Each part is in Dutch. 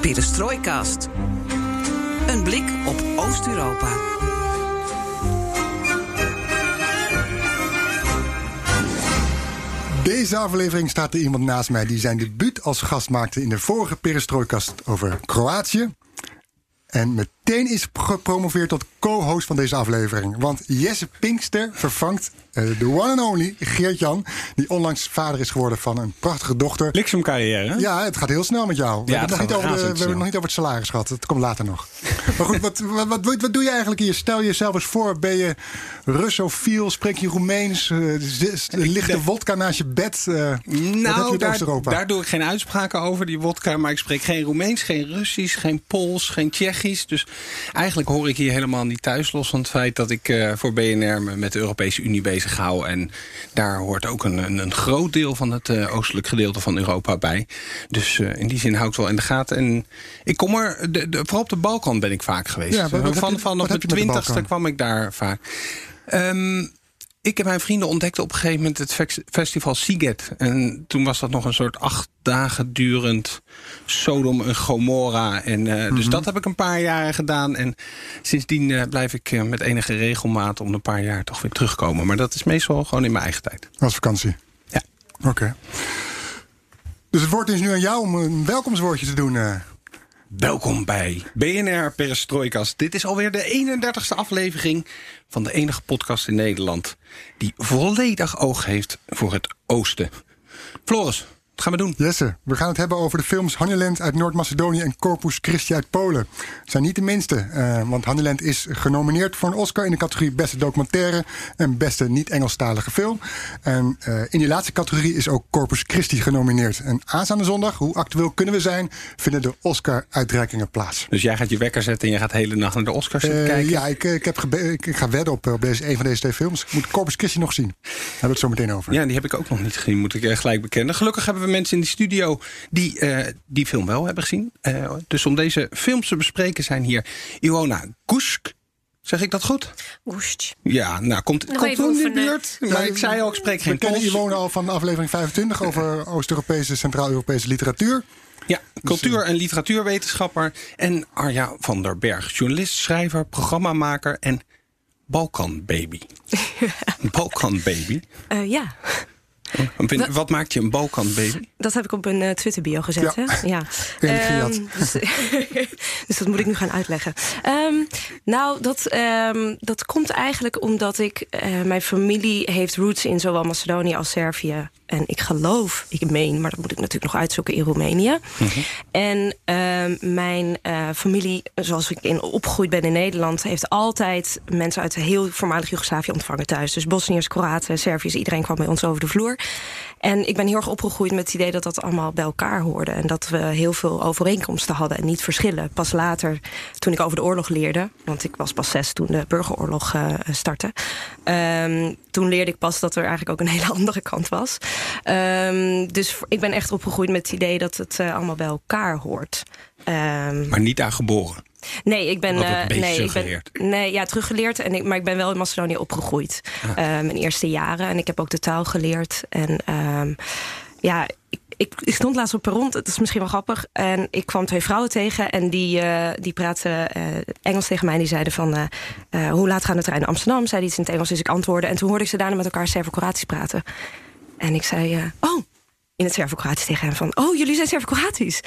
De. Een blik op Oost-Europa. Deze aflevering staat er iemand naast mij die zijn debuut als gast maakte in de vorige Perestroikast over Kroatië. En meteen is gepromoveerd tot co-host van deze aflevering. Want Jesse Pinkster vervangt eh, de one and only Geert-Jan... die onlangs vader is geworden van een prachtige dochter. Bliksemcarrière. Ja, het gaat heel snel met jou. We, Ja, hebben, het nog niet over de- we razendsnel. hebben het nog niet over het salaris gehad. Dat komt later nog. maar goed, wat, wat, wat, wat doe je eigenlijk hier? Stel jezelf eens voor. Ben je Russofiel? Spreek je Roemeens? Z- ligt de wodka naast je bed? Je Nou, daar, daar doe ik geen uitspraken over, die wodka. Maar ik spreek geen Roemeens, geen Russisch, geen Pools, geen Tsjechisch. Dus eigenlijk hoor ik hier helemaal niet thuis. Los van het feit dat ik eh, voor BNR me met de Europese Unie bezig hou. En daar hoort ook een, een, een groot deel van het eh, oostelijk gedeelte van Europa bij. Dus eh, in die zin hou ik het wel in de gaten. En ik kom er, de, de, vooral op de Balkan ben ik vaak geweest. Ja, wat- wat heb van je- vanaf de twintigste kwam ik daar vaak. Ehm, ik en mijn vrienden ontdekten op een gegeven moment het fes- festival Siget. En toen was dat nog een soort acht dagen durend Sodom en Gomorra. En, eh, Mhm. Dus dat heb ik een paar jaren gedaan. En sindsdien eh, blijf ik eh, met enige regelmaat om een paar jaar toch weer terugkomen. Maar dat is meestal gewoon in mijn eigen tijd. Als vakantie? Ja. Oké. Dus het woord is nu aan jou om een welkomstwoordje te doen. Welkom bij BNR Perestroikas. Dit is alweer de 31ste aflevering van de enige podcast in Nederland... die volledig oog heeft voor het oosten. Floris, gaan we doen? Jesse, we gaan het hebben over de films Honeyland uit Noord-Macedonië en Corpus Christi uit Polen. Het zijn niet de minste, eh, want Honeyland is genomineerd voor een Oscar in de categorie Beste Documentaire en Beste Niet-Engelstalige Film. En eh, in die laatste categorie is ook Corpus Christi genomineerd. En aanstaande zondag, hoe actueel kunnen we zijn, vinden de Oscar-uitreikingen plaats. Dus jij gaat je wekker zetten en je gaat de hele nacht naar de Oscars zitten Eh, kijken? ja, ik, ik, heb ik, ik ga wedden op, op deze, een van deze twee films. Ik moet Corpus Christi nog zien. Daar hebben we het zo meteen over. Ja, die heb ik ook nog niet gezien, moet ik gelijk bekennen. Gelukkig hebben we mensen in de studio die eh, die film wel hebben gezien. Eh, dus om deze films te bespreken zijn hier Iwona Gusk. Zeg ik dat goed? Woest. Ja, nou, komt, Nog komt in de buurt. Maar ik zei al, ik spreek We geen kennen Pools. Iwone al van aflevering 25 over Oost-Europese, Centraal-Europese literatuur. Ja, cultuur- en literatuurwetenschapper. En Arja van der Berg, journalist, schrijver, programmamaker en Balkanbaby. Balkanbaby. Eh, ja, Wat maakt je een Balkanbaby? dat heb ik op een eh, Twitter-bio gezet. Ja. Hè? Ja. Ehm, dus, dus dat moet ik nu gaan uitleggen. Ehm, nou, dat, ehm, dat komt eigenlijk omdat ik... eh, mijn familie heeft roots in zowel Macedonië als Servië. En ik geloof, ik meen, maar dat moet ik natuurlijk nog uitzoeken in Roemenië. En ehm, mijn eh, familie, zoals ik in opgegroeid ben in Nederland... heeft altijd mensen uit heel voormalig Joegoslavië ontvangen thuis. Dus Bosniërs, Kroaten, Serviërs, iedereen kwam bij ons over de vloer. En ik ben heel erg opgegroeid met het idee dat dat allemaal bij elkaar hoorde. En dat we heel veel overeenkomsten hadden en niet verschillen. Pas later, toen ik over de oorlog leerde... want ik was pas zes toen de burgeroorlog eh, startte... ehm, toen leerde ik pas dat er eigenlijk ook een hele andere kant was. Ehm, dus ik ben echt opgegroeid met het idee dat het eh, allemaal bij elkaar hoort. Ehm, Maar niet daar geboren. Nee, ik ben. Beetje nee, ik ben teruggeleerd. nee, ja, teruggeleerd. En ik, maar ik ben wel in Macedonië opgegroeid. Ah. eh, mijn eerste jaren. En ik heb ook de taal geleerd. En ehm, ja, ik, ik, ik stond laatst op perron. Dat is misschien wel grappig. En ik kwam twee vrouwen tegen. En die, eh, die praten Engels tegen mij. En die zeiden van, hoe laat gaan de trein naar Amsterdam? Zeiden iets in het Engels, dus ik antwoordde. En toen hoorde ik ze daarna met elkaar Servo-Kroatisch praten. En ik zei, oh, in het Servo-Kroatisch tegen hem van... oh, jullie zijn Servo-Kroatisch.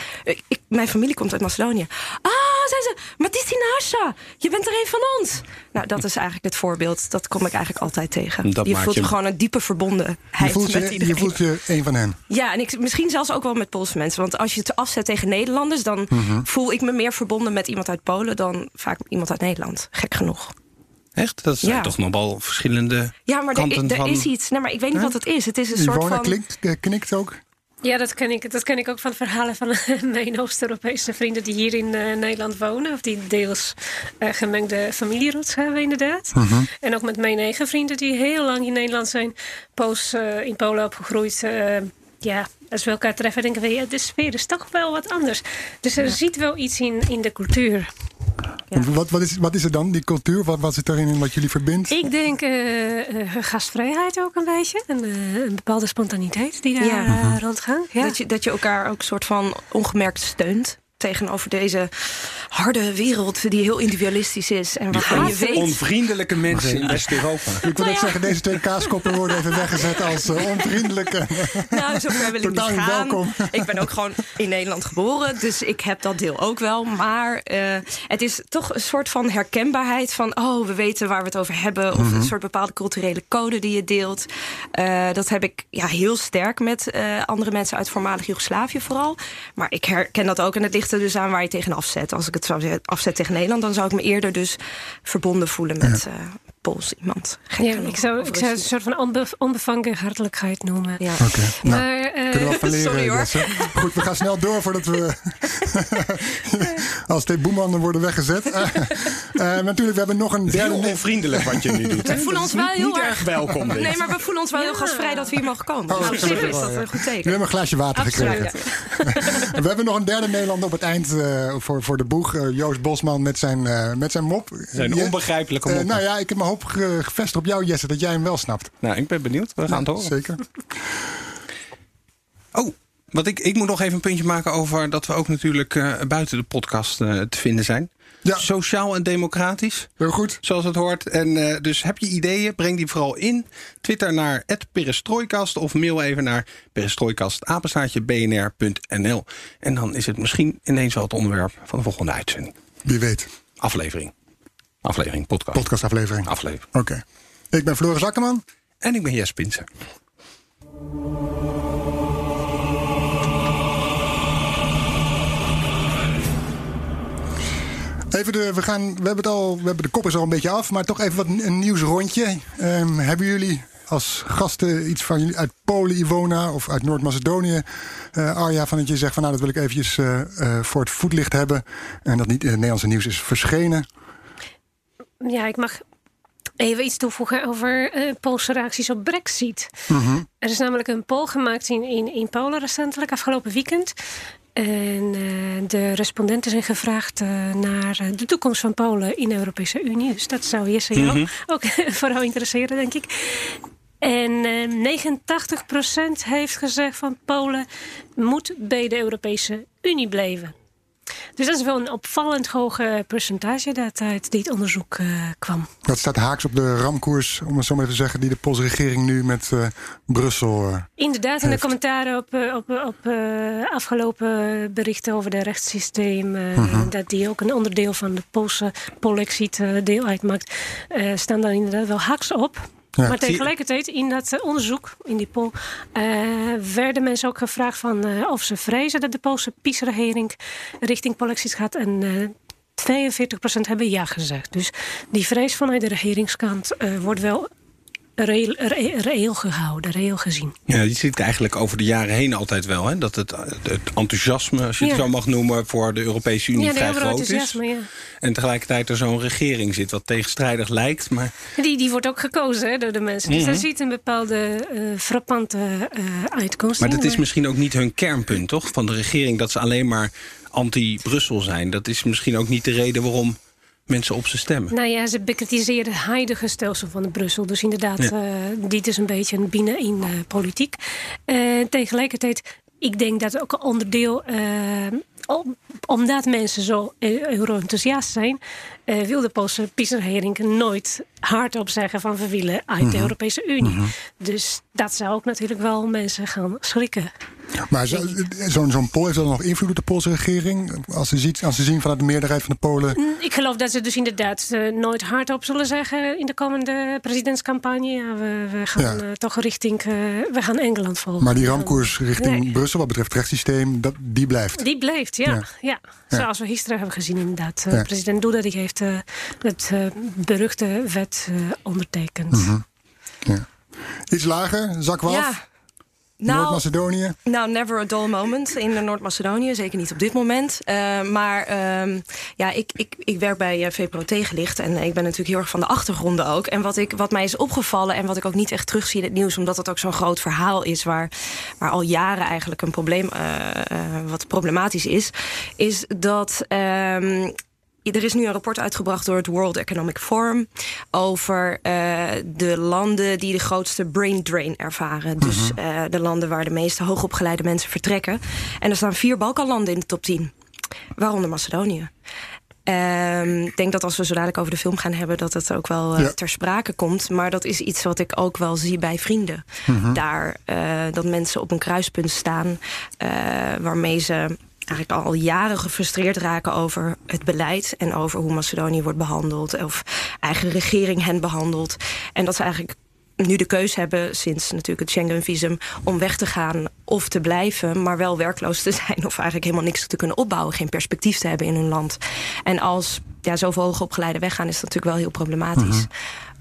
Mijn familie komt uit Macedonië. Ah, zei ze, maar dit is Nasha. Je bent er een van ons. Nou, dat is eigenlijk het voorbeeld. Dat kom ik eigenlijk altijd tegen. Dat je voelt je- gewoon een diepe verbondenheid Je voelt met je, iedereen. je voelt je een van hen. Ja, en ik, misschien zelfs ook wel met Poolse mensen. Want als je het afzet tegen Nederlanders... dan Mhm. voel ik me meer verbonden met iemand uit Polen... dan vaak iemand uit Nederland. Gek genoeg. Echt? Dat zijn Ja. toch nog wel verschillende Ja, maar er, er van... is iets. Nee, maar ik weet niet Ja? wat het is. Het is een soort Ivona van... klinkt, eh, knikt ook. Ja, dat ken ik. Dat ken ik ook van verhalen van mijn Oost-Europese vrienden die hier in uh, Nederland wonen. Of die deels uh, gemengde familieroots hebben, inderdaad. Mhm. En ook met mijn eigen vrienden die heel lang in Nederland zijn. Poos uh, in Polen opgegroeid. ja, als we elkaar treffen, denken we, ja, de sfeer is toch wel wat anders. Dus er ja. zit wel iets in, in de cultuur. Ja. Wat, wat, is, wat is er dan, die cultuur? Wat, wat zit erin in wat jullie verbindt? Ik denk uh, uh, gastvrijheid ook een beetje. En, uh, een bepaalde spontaniteit die daar ja. Ja. Dat, je, dat je elkaar ook soort van ongemerkt steunt tegenover deze harde wereld die heel individualistisch is. En waarvan je weet... Onvriendelijke mensen in West-Europa. Ik wil net ja. zeggen, deze twee kaaskoppen worden even weggezet als uh, onvriendelijke. Nou, zover wil ik niet gaan. Welkom. Ik ben ook gewoon in Nederland geboren, dus ik heb dat deel ook wel. Maar uh, het is toch een soort van herkenbaarheid van... oh, we weten waar we het over hebben. Of mm -hmm. een soort bepaalde culturele code die je deelt. Uh, dat heb ik ja, heel sterk met andere mensen uit voormalig Joegoslavië vooral. Maar ik herken dat ook en het ligt er dus aan waar je tegen afzet. Als ik het zou afzet tegen Nederland, dan zou ik me eerder dus verbonden voelen met ja. uh, Pools iemand. Ja, ik zou, ik zou het een soort van onbe onbevangen hartelijkheid noemen. Ja. Oké, okay. nou, maar, uh, kunnen we leren. Sorry hoor. Goed, we gaan snel door voordat we als twee boemanden worden weggezet. Uh, natuurlijk, we hebben nog een derde... Heel onvriendelijk wat je nu doet. We voelen ons wel heel erg welkom. Dit. Nee, maar we voelen ons wel heel gastvrij dat we hier mogen komen. Oh, nou, is dat een goed teken. We hebben een glaasje water Absoluut. gekregen. we hebben nog een derde Nederlander op het eind uh, voor, voor de boeg. Uh, Joost Bosman met zijn, uh, met zijn mop. Zijn Je- onbegrijpelijke mop. nou ja, ik heb mijn hoop ge- gevestigd op jou, Jesse, dat jij hem wel snapt. nou, ik ben benieuwd. We gaan het horen. Zeker. Oh, wat ik, ik moet nog even een puntje maken over dat we ook natuurlijk eh, buiten de podcast eh, te vinden zijn. Ja. Sociaal en democratisch, Heel goed. zoals het hoort. En eh, dus heb je ideeën, breng die vooral in. Twitter naar perestrooikast of mail even naar perestrooikastapenstaatje.bnr.nl. En dan is het misschien ineens wel het onderwerp van de volgende uitzending. Wie weet. Aflevering. Aflevering, podcast. Podcastaflevering. Aflevering. Oké. Ik ben Floris Akkerman. En ik ben Jes Pinsen. Even de, we, gaan, we, hebben het al, we hebben de kop is al een beetje af, maar toch even wat een nieuwsrondje. Ehm, hebben jullie als gasten iets van jullie uit Polen, Ivona, of uit Noord-Macedonië, eh, Arja, van dat je zegt van nou dat wil ik eventjes eh, eh, voor het voetlicht hebben en dat niet in het Nederlandse nieuws is verschenen? Ja, ik mag even iets toevoegen over uh, Poolse reacties op Brexit. Er is namelijk een poll gemaakt in, in, in Polen recentelijk, afgelopen weekend. En uh, de respondenten zijn gevraagd uh, naar uh, de toekomst van Polen in de Europese Unie. Dus dat zou Jesse jou Mhm. ook vooral interesseren, denk ik. En 89% heeft gezegd van Polen moet bij de Europese Unie blijven. Dus dat is wel een opvallend hoge percentage dat uit dit onderzoek eh, kwam. Dat staat haaks op de ramkoers, om het zo maar even te zeggen, die de Poolse regering nu met eh, Brussel. eh, Inderdaad, in de commentaren op, op, op afgelopen berichten over het rechtssysteem, Mhm. dat die ook een onderdeel van de Poolse Polexit deel uitmaakt, staan daar inderdaad wel haaks op. Ja. Maar tegelijkertijd in dat eh, onderzoek, in die poll, eh, werden mensen ook gevraagd van, eh, of ze vrezen dat de Poolse PiS-regering richting Polexit gaat. En eh 42% hebben ja gezegd. Dus die vrees vanuit de regeringskant wordt wel reëel, re- reëel gehouden, reëel gezien. Ja, je ziet eigenlijk over de jaren heen altijd wel. Hè, dat het, het enthousiasme, als je het zo mag noemen, voor de Europese Unie Ja, vrij groot is. ja. En tegelijkertijd er zo'n regering zit wat tegenstrijdig lijkt. Maar Die, die wordt ook gekozen hè, door de mensen. Dus Mhm. daar ziet een bepaalde eh, frappante eh, uitkomst Maar dat is misschien ook niet hun kernpunt, toch? Van de regering, dat ze alleen maar anti-Brussel zijn. Dat is misschien ook niet de reden waarom mensen op ze stemmen. Nou ja, ze bekritiseren het huidige stelsel van Brussel. Dus inderdaad, Ja. eh, dit is een beetje een binnen in eh, politiek. Eh, tegelijkertijd, ik denk dat ook een onderdeel... om- omdat mensen zo euro-enthousiast zijn... eh, wil de Poolse PiS-regering nooit hardop zeggen van... we willen uit de Europese Unie. Dus dat zou ook natuurlijk wel mensen gaan schrikken. Maar zo- zo'n zo'n poll heeft dat nog invloed op de Poolse regering? Als ze, ziet, als ze zien vanuit de meerderheid van de Polen. Mm, Ik geloof dat ze dus inderdaad eh, nooit hardop zullen zeggen in de komende presidentscampagne. Ja, we, we gaan Ja. eh, toch richting, we gaan Engeland volgen. Maar die ramkoers richting Nee. Brussel, wat betreft het rechtssysteem, dat, die blijft. Die blijft, ja. Ja. ja. Zoals we gisteren hebben gezien inderdaad. President Duda die heeft eh, het eh, beruchte wet eh, ondertekend. Mhm. Ja. Iets lager, zak 12. Ja, Nou, Noord-Macedonië? Nou, never a dull moment in Noord-Macedonië. Zeker niet op dit moment. Uh, maar uh, ja, ik, ik, ik werk bij VPRO Tegenlicht. En ik ben natuurlijk heel erg van de achtergronden ook. En wat, ik, wat mij is opgevallen en wat ik ook niet echt terugzie in het nieuws... omdat het ook zo'n groot verhaal is... waar, waar al jaren eigenlijk een probleem, wat problematisch is... is dat... Ehm, er is nu een rapport uitgebracht door het World Economic Forum over uh, de landen die de grootste brain drain ervaren. Dus uh, de landen waar de meeste hoogopgeleide mensen vertrekken. En er staan vier Balkanlanden in de top 10, waaronder Macedonië. Um, ik denk dat als we zo dadelijk over de film gaan hebben... dat het ook wel uh, ja. ter sprake komt. Maar dat is iets wat ik ook wel zie bij vrienden. Mm -hmm. Daar, dat mensen op een kruispunt staan... waarmee ze eigenlijk al jaren gefrustreerd raken over het beleid... en over hoe Macedonië wordt behandeld. Of eigen regering hen behandelt. En dat ze eigenlijk nu de keuze hebben, sinds natuurlijk het Schengen-visum... om weg te gaan of te blijven, maar wel werkloos te zijn... of eigenlijk helemaal niks te kunnen opbouwen, geen perspectief te hebben in hun land. En als ja, zoveel hoogopgeleiden weggaan, is dat natuurlijk wel heel problematisch. -hmm.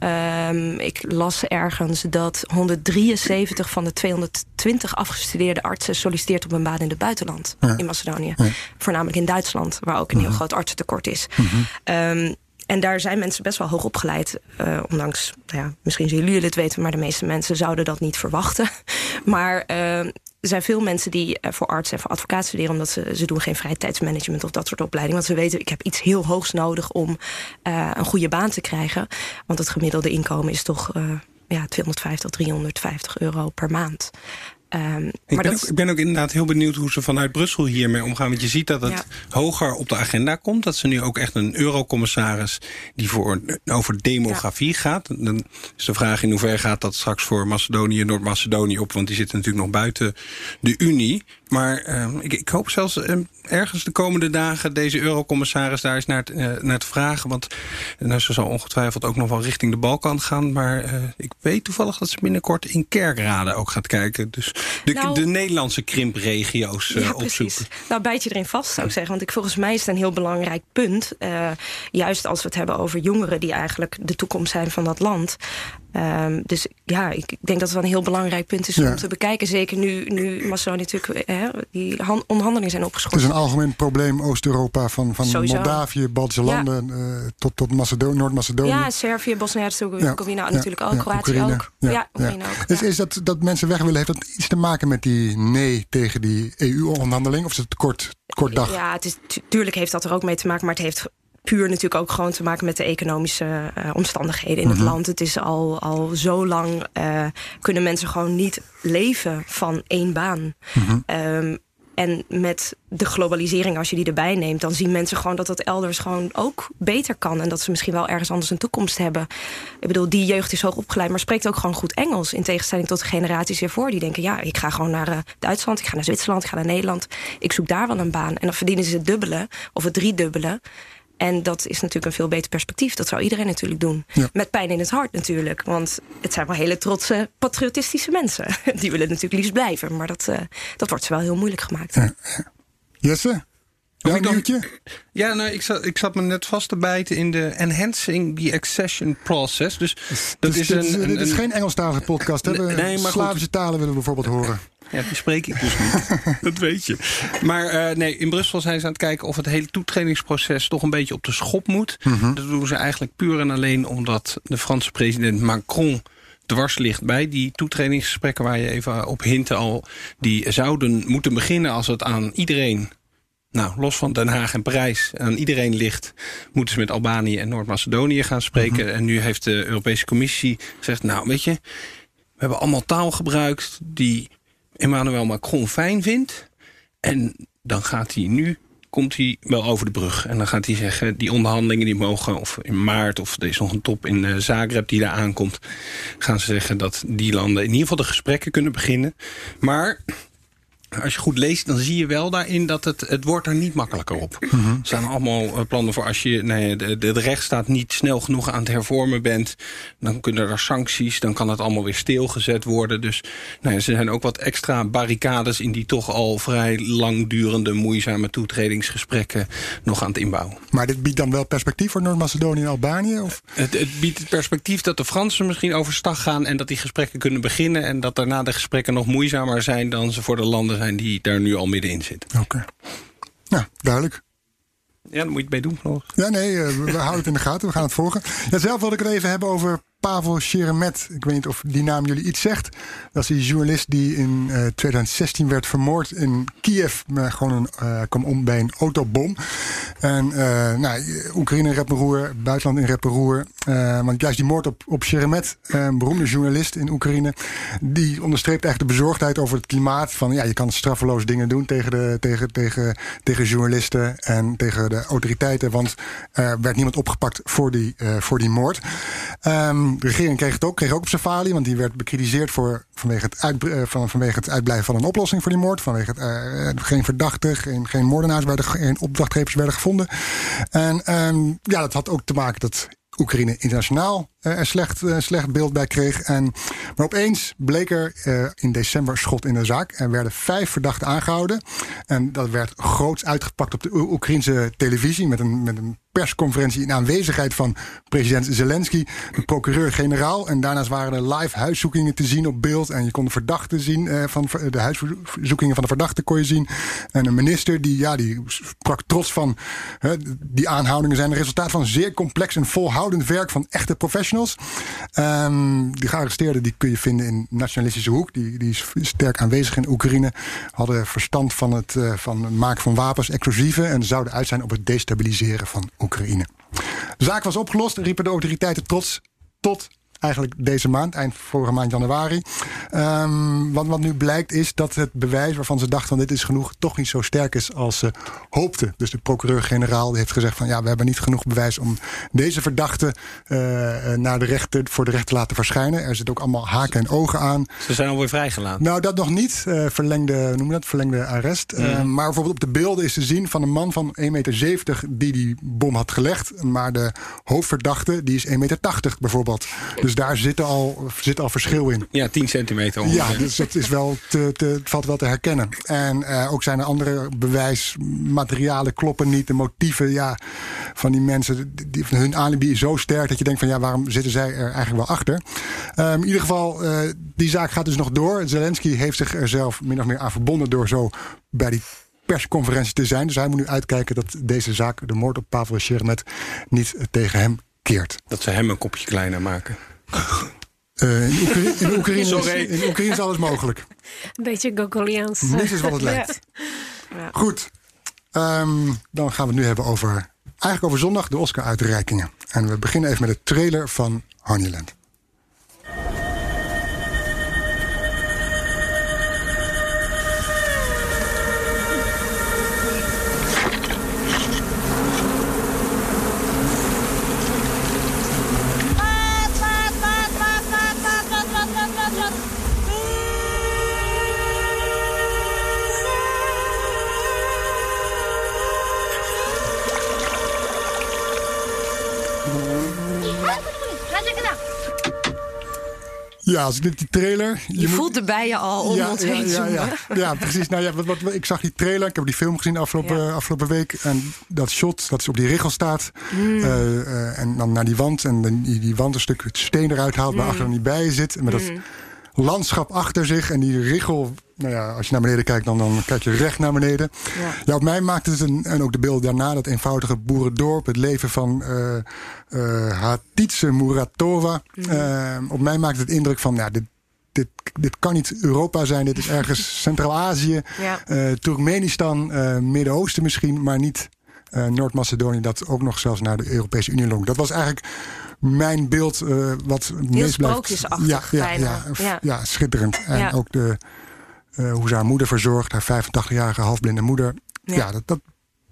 Um, ik las ergens dat 173 van de 220 afgestudeerde artsen... solliciteert op een baan in het buitenland, ja. in Macedonië. Ja. Voornamelijk in Duitsland, waar ook een heel groot artsentekort is. -hmm. um, en daar zijn mensen best wel hoog opgeleid. Uh, ondanks, nou ja, misschien zullen jullie het weten... maar de meeste mensen zouden dat niet verwachten. Maar uh, er zijn veel mensen die voor arts en voor advocaat studeren... omdat ze, ze doen geen vrije tijdsmanagement of dat soort opleiding. Want ze weten, ik heb iets heel hoogs nodig om uh, een goede baan te krijgen. Want het gemiddelde inkomen is toch ja, 250 350 euro per maand. Um, ik, maar ben dat... ook, ik ben ook inderdaad heel benieuwd hoe ze vanuit Brussel hiermee omgaan. Want je ziet dat het ja. hoger op de agenda komt. Dat ze nu ook echt een eurocommissaris die voor, over demografie ja. gaat. Dan is de vraag in hoeverre gaat dat straks voor Macedonië en Noord-Macedonië op. Want die zitten natuurlijk nog buiten de Unie. Maar uh, ik, ik, hoop zelfs uh, ergens de komende dagen deze eurocommissaris daar eens naar, uh, naar te vragen. Want nou, ze zal ongetwijfeld ook nog wel richting de Balkan gaan. Maar uh, ik weet toevallig dat ze binnenkort in Kerkrade ook gaat kijken. Dus de, nou, de Nederlandse krimpregio's ja, opzoeken. Nou, bijt je erin vast, zou ik zeggen. Want ik, volgens mij is het een heel belangrijk punt. juist als we het hebben over jongeren die eigenlijk de toekomst zijn van dat land. Um, dus ja, ik denk dat het wel een heel belangrijk punt is ja. om te bekijken. Zeker nu, nu Macedonië natuurlijk hè, die onderhandelingen zijn opgeschoten. Het is een algemeen probleem Oost-Europa van, van Moldavië, Baltische landen uh, tot, tot Noord-Macedonië. Ja, Servië, Bosnië-Herzegovina ja. natuurlijk ook, Kroatië ook. Ja, Oekraïne ook. Is, is dat, dat mensen weg willen, heeft dat iets te maken met die nee tegen die EU-onderhandeling? Of is het kort, kort dag? Ja, het is, tuurlijk heeft dat er ook mee te maken, maar het heeft puur natuurlijk ook gewoon te maken met de economische uh, omstandigheden in mm -hmm. het land. Het is al, al zo lang uh, kunnen mensen gewoon niet leven van één baan. Mm -hmm. um, en met de globalisering, als je die erbij neemt... dan zien mensen gewoon dat dat elders gewoon ook beter kan. En dat ze misschien wel ergens anders een toekomst hebben. Ik bedoel, die jeugd is hoog opgeleid, maar spreekt ook gewoon goed Engels. In tegenstelling tot de generaties hiervoor. Die denken, ja, ik ga gewoon naar uh, Duitsland, ik ga naar Zwitserland, ik ga naar Nederland. Ik zoek daar wel een baan. En dan verdienen ze het dubbele of het driedubbele. En dat is natuurlijk een veel beter perspectief. Dat zou iedereen natuurlijk doen. Ja. Met pijn in het hart natuurlijk. Want het zijn wel hele trotse, patriotistische mensen. Die willen natuurlijk liefst blijven. Maar dat, uh, dat wordt ze wel heel moeilijk gemaakt. Ja. Jesse? Ja, een nieuwtje? Ja, nou, ik, zat, ik zat me net vast te bijten in de enhancing the accession process. Dus dat dus, is dit, een, een, dit is geen Engelstalige podcast. Hè? Nee, maar Slavische goed. talen willen we bijvoorbeeld horen. Ja, die spreek ik dus niet. dat weet je. Maar uh, nee, in Brussel zijn ze aan het kijken of het hele toetredingsproces toch een beetje op de schop moet. Mm -hmm. Dat doen ze eigenlijk puur en alleen omdat de Franse president Macron dwars ligt bij die toetredingsgesprekken waar je even op hinten al. Die zouden moeten beginnen als het aan iedereen nou, los van Den Haag en Parijs aan iedereen ligt... moeten ze met Albanië en Noord-Macedonië gaan spreken. Mm -hmm. En nu heeft de Europese Commissie gezegd... nou, weet je, we hebben allemaal taal gebruikt... die Emmanuel Macron fijn vindt. En dan gaat hij nu komt hij wel over de brug. En dan gaat hij zeggen, die onderhandelingen die mogen... of in maart, of er is nog een top in uh, Zagreb die daar aankomt... gaan ze zeggen dat die landen in ieder geval de gesprekken kunnen beginnen. Maar als je goed leest, dan zie je wel daarin dat het, het wordt er niet makkelijker op. Er staan allemaal eh, plannen voor als je nee, de, de rechtsstaat niet snel genoeg aan het hervormen bent. Dan kunnen er sancties, dan kan het allemaal weer stilgezet worden. Dus nou ja, er zijn ook wat extra barricades in die toch al vrij langdurende, moeizame toetredingsgesprekken nog aan het inbouwen. Maar dit biedt dan wel perspectief voor Noord-Macedonië en Albanië? Of? Het, het biedt het perspectief dat de Fransen misschien overstag gaan en dat die gesprekken kunnen beginnen. En dat daarna de gesprekken nog moeizamer zijn dan ze voor de landen zijn die daar nu al middenin zitten. Oké. Nou, duidelijk. Ja, dan moet je het bij doen. Nog. Ja, nee, eh, we houden het in de gaten. We gaan het volgen. Ja, zelf wilde ik het even hebben over Pavel Sheremet. Ik weet niet of die naam jullie iets zegt. Dat is die journalist die in uh, 2016 werd vermoord in Kiev. Maar gewoon een, uh, kwam om bij een autobom. En uh, nou, Oekraïne in reperoer, buitenland in reperoer. want juist die moord op, op Sheremet, een beroemde journalist in Oekraïne... die onderstreept eigenlijk de bezorgdheid over het klimaat. Van ja, je kan straffeloos dingen doen tegen, de, tegen, tegen, tegen journalisten en tegen de autoriteiten. Want er werd niemand opgepakt voor die, voor die moord. Um, de regering kreeg het ook, kreeg ook op falie, want die werd bekritiseerd voor, vanwege, het uit, uh, van, vanwege het uitblijven van een oplossing voor die moord. Vanwege het, uh, geen verdachten, geen, geen moordenaars werden, geen opdrachtgevers werden gevonden. En um, ja, dat had ook te maken dat Oekraïne internationaal een slecht, uh, slecht beeld bij kreeg. En, maar opeens bleek er uh, in december schot in de zaak. Er werden vijf verdachten aangehouden. En dat werd groots uitgepakt op de Oekraïnse televisie met een, met een persconferentie in aanwezigheid van president Zelensky, de procureur-generaal. En daarnaast waren er live huiszoekingen te zien op beeld. En je kon de verdachten zien, uh, van de huiszoekingen van de verdachten kon je zien. En een minister die, ja, die sprak trots van die aanhoudingen zijn het resultaat van zeer complex en volhoudend werk van echte professionals. Um, die gearresteerden die kun je vinden in nationalistische hoek. Die, die is sterk aanwezig in Oekraïne. Hadden verstand van het, uh, van maken van wapens, explosieven. En zouden uit zijn op het destabiliseren van Oekraïne. De zaak was opgelost, riepen de autoriteiten trots tot eigenlijk deze maand, eind vorige maand januari. Um, wat, wat nu blijkt is dat het bewijs waarvan ze dachten van dit is genoeg, toch niet zo sterk is als ze hoopten. Dus de procureur-generaal heeft gezegd van ja, we hebben niet genoeg bewijs om deze verdachte uh, naar de rechter, voor de rechter te laten verschijnen. Er zit ook allemaal haken en ogen aan. Ze zijn alweer vrijgelaten. Nou, dat nog niet. Uh, verlengde, noem dat? Verlengde arrest. Mm. Uh, maar bijvoorbeeld op de beelden is te zien van een man van 1,70 meter die die bom had gelegd. Maar de hoofdverdachte, die is 1,80 meter bijvoorbeeld. Dus daar zit al, zit al verschil in. Ja, 10 centimeter ongeveer. Ja, dus het, is wel te, te, valt wel te herkennen. En uh, ook zijn er andere bewijsmaterialen kloppen niet. De motieven ja, van die mensen, die, hun alibi is zo sterk dat je denkt van ja, waarom zitten zij er eigenlijk wel achter? Um, in ieder geval, uh, die zaak gaat dus nog door. Zelensky heeft zich er zelf min of meer aan verbonden door zo bij die persconferentie te zijn. Dus hij moet nu uitkijken dat deze zaak, de moord op Pavel Sheremet, niet tegen hem keert. Dat ze hem een kopje kleiner maken. Uh, in, Oekraïne, in, Oekraïne is, in, Oekraïne is, alles mogelijk. Een beetje Gogoliaans. Niks is wat het lijkt. Ja. Goed. Um, dan gaan we het nu hebben over, eigenlijk over zondag, de Oscar-uitreikingen. En we beginnen even met de trailer van Honeyland. Ja, als ik die trailer. Je, je moet, voelt de bijen al om ja, ons heen ja, ja, ja, ja, precies. Nou ja, wat, wat, ik zag die trailer. Ik heb die film gezien afgelopen, afgelopen week. En dat shot dat ze op die richel staat. Mm. Uh, uh, en dan naar die wand. En die, die wand een stuk steen eruit haalt. Mm. Waar achter die bijen zit. En met mm. dat landschap achter zich. En die richel. Nou ja, als je naar beneden kijkt, dan, dan kijk je recht naar beneden. Ja, ja op mij maakt het een, en ook de beelden daarna, dat eenvoudige boerendorp, het leven van uh, uh, Muratova. Mm -hmm. uh, op mij maakt het indruk van, ja, dit, dit, dit kan niet Europa zijn, dit is ergens Centraal-Azië, ja. uh, Turkmenistan, uh, Midden-Oosten misschien, maar niet uh, Noord-Macedonië, dat ook nog zelfs naar de Europese Unie longt. Dat was eigenlijk mijn beeld uh, wat meest blijft. Ja, ja, ja, ja, ja, schitterend. En ja. ook de, uh, hoe ze haar moeder verzorgt, haar 85-jarige halfblinde moeder. Ja, ja dat, dat,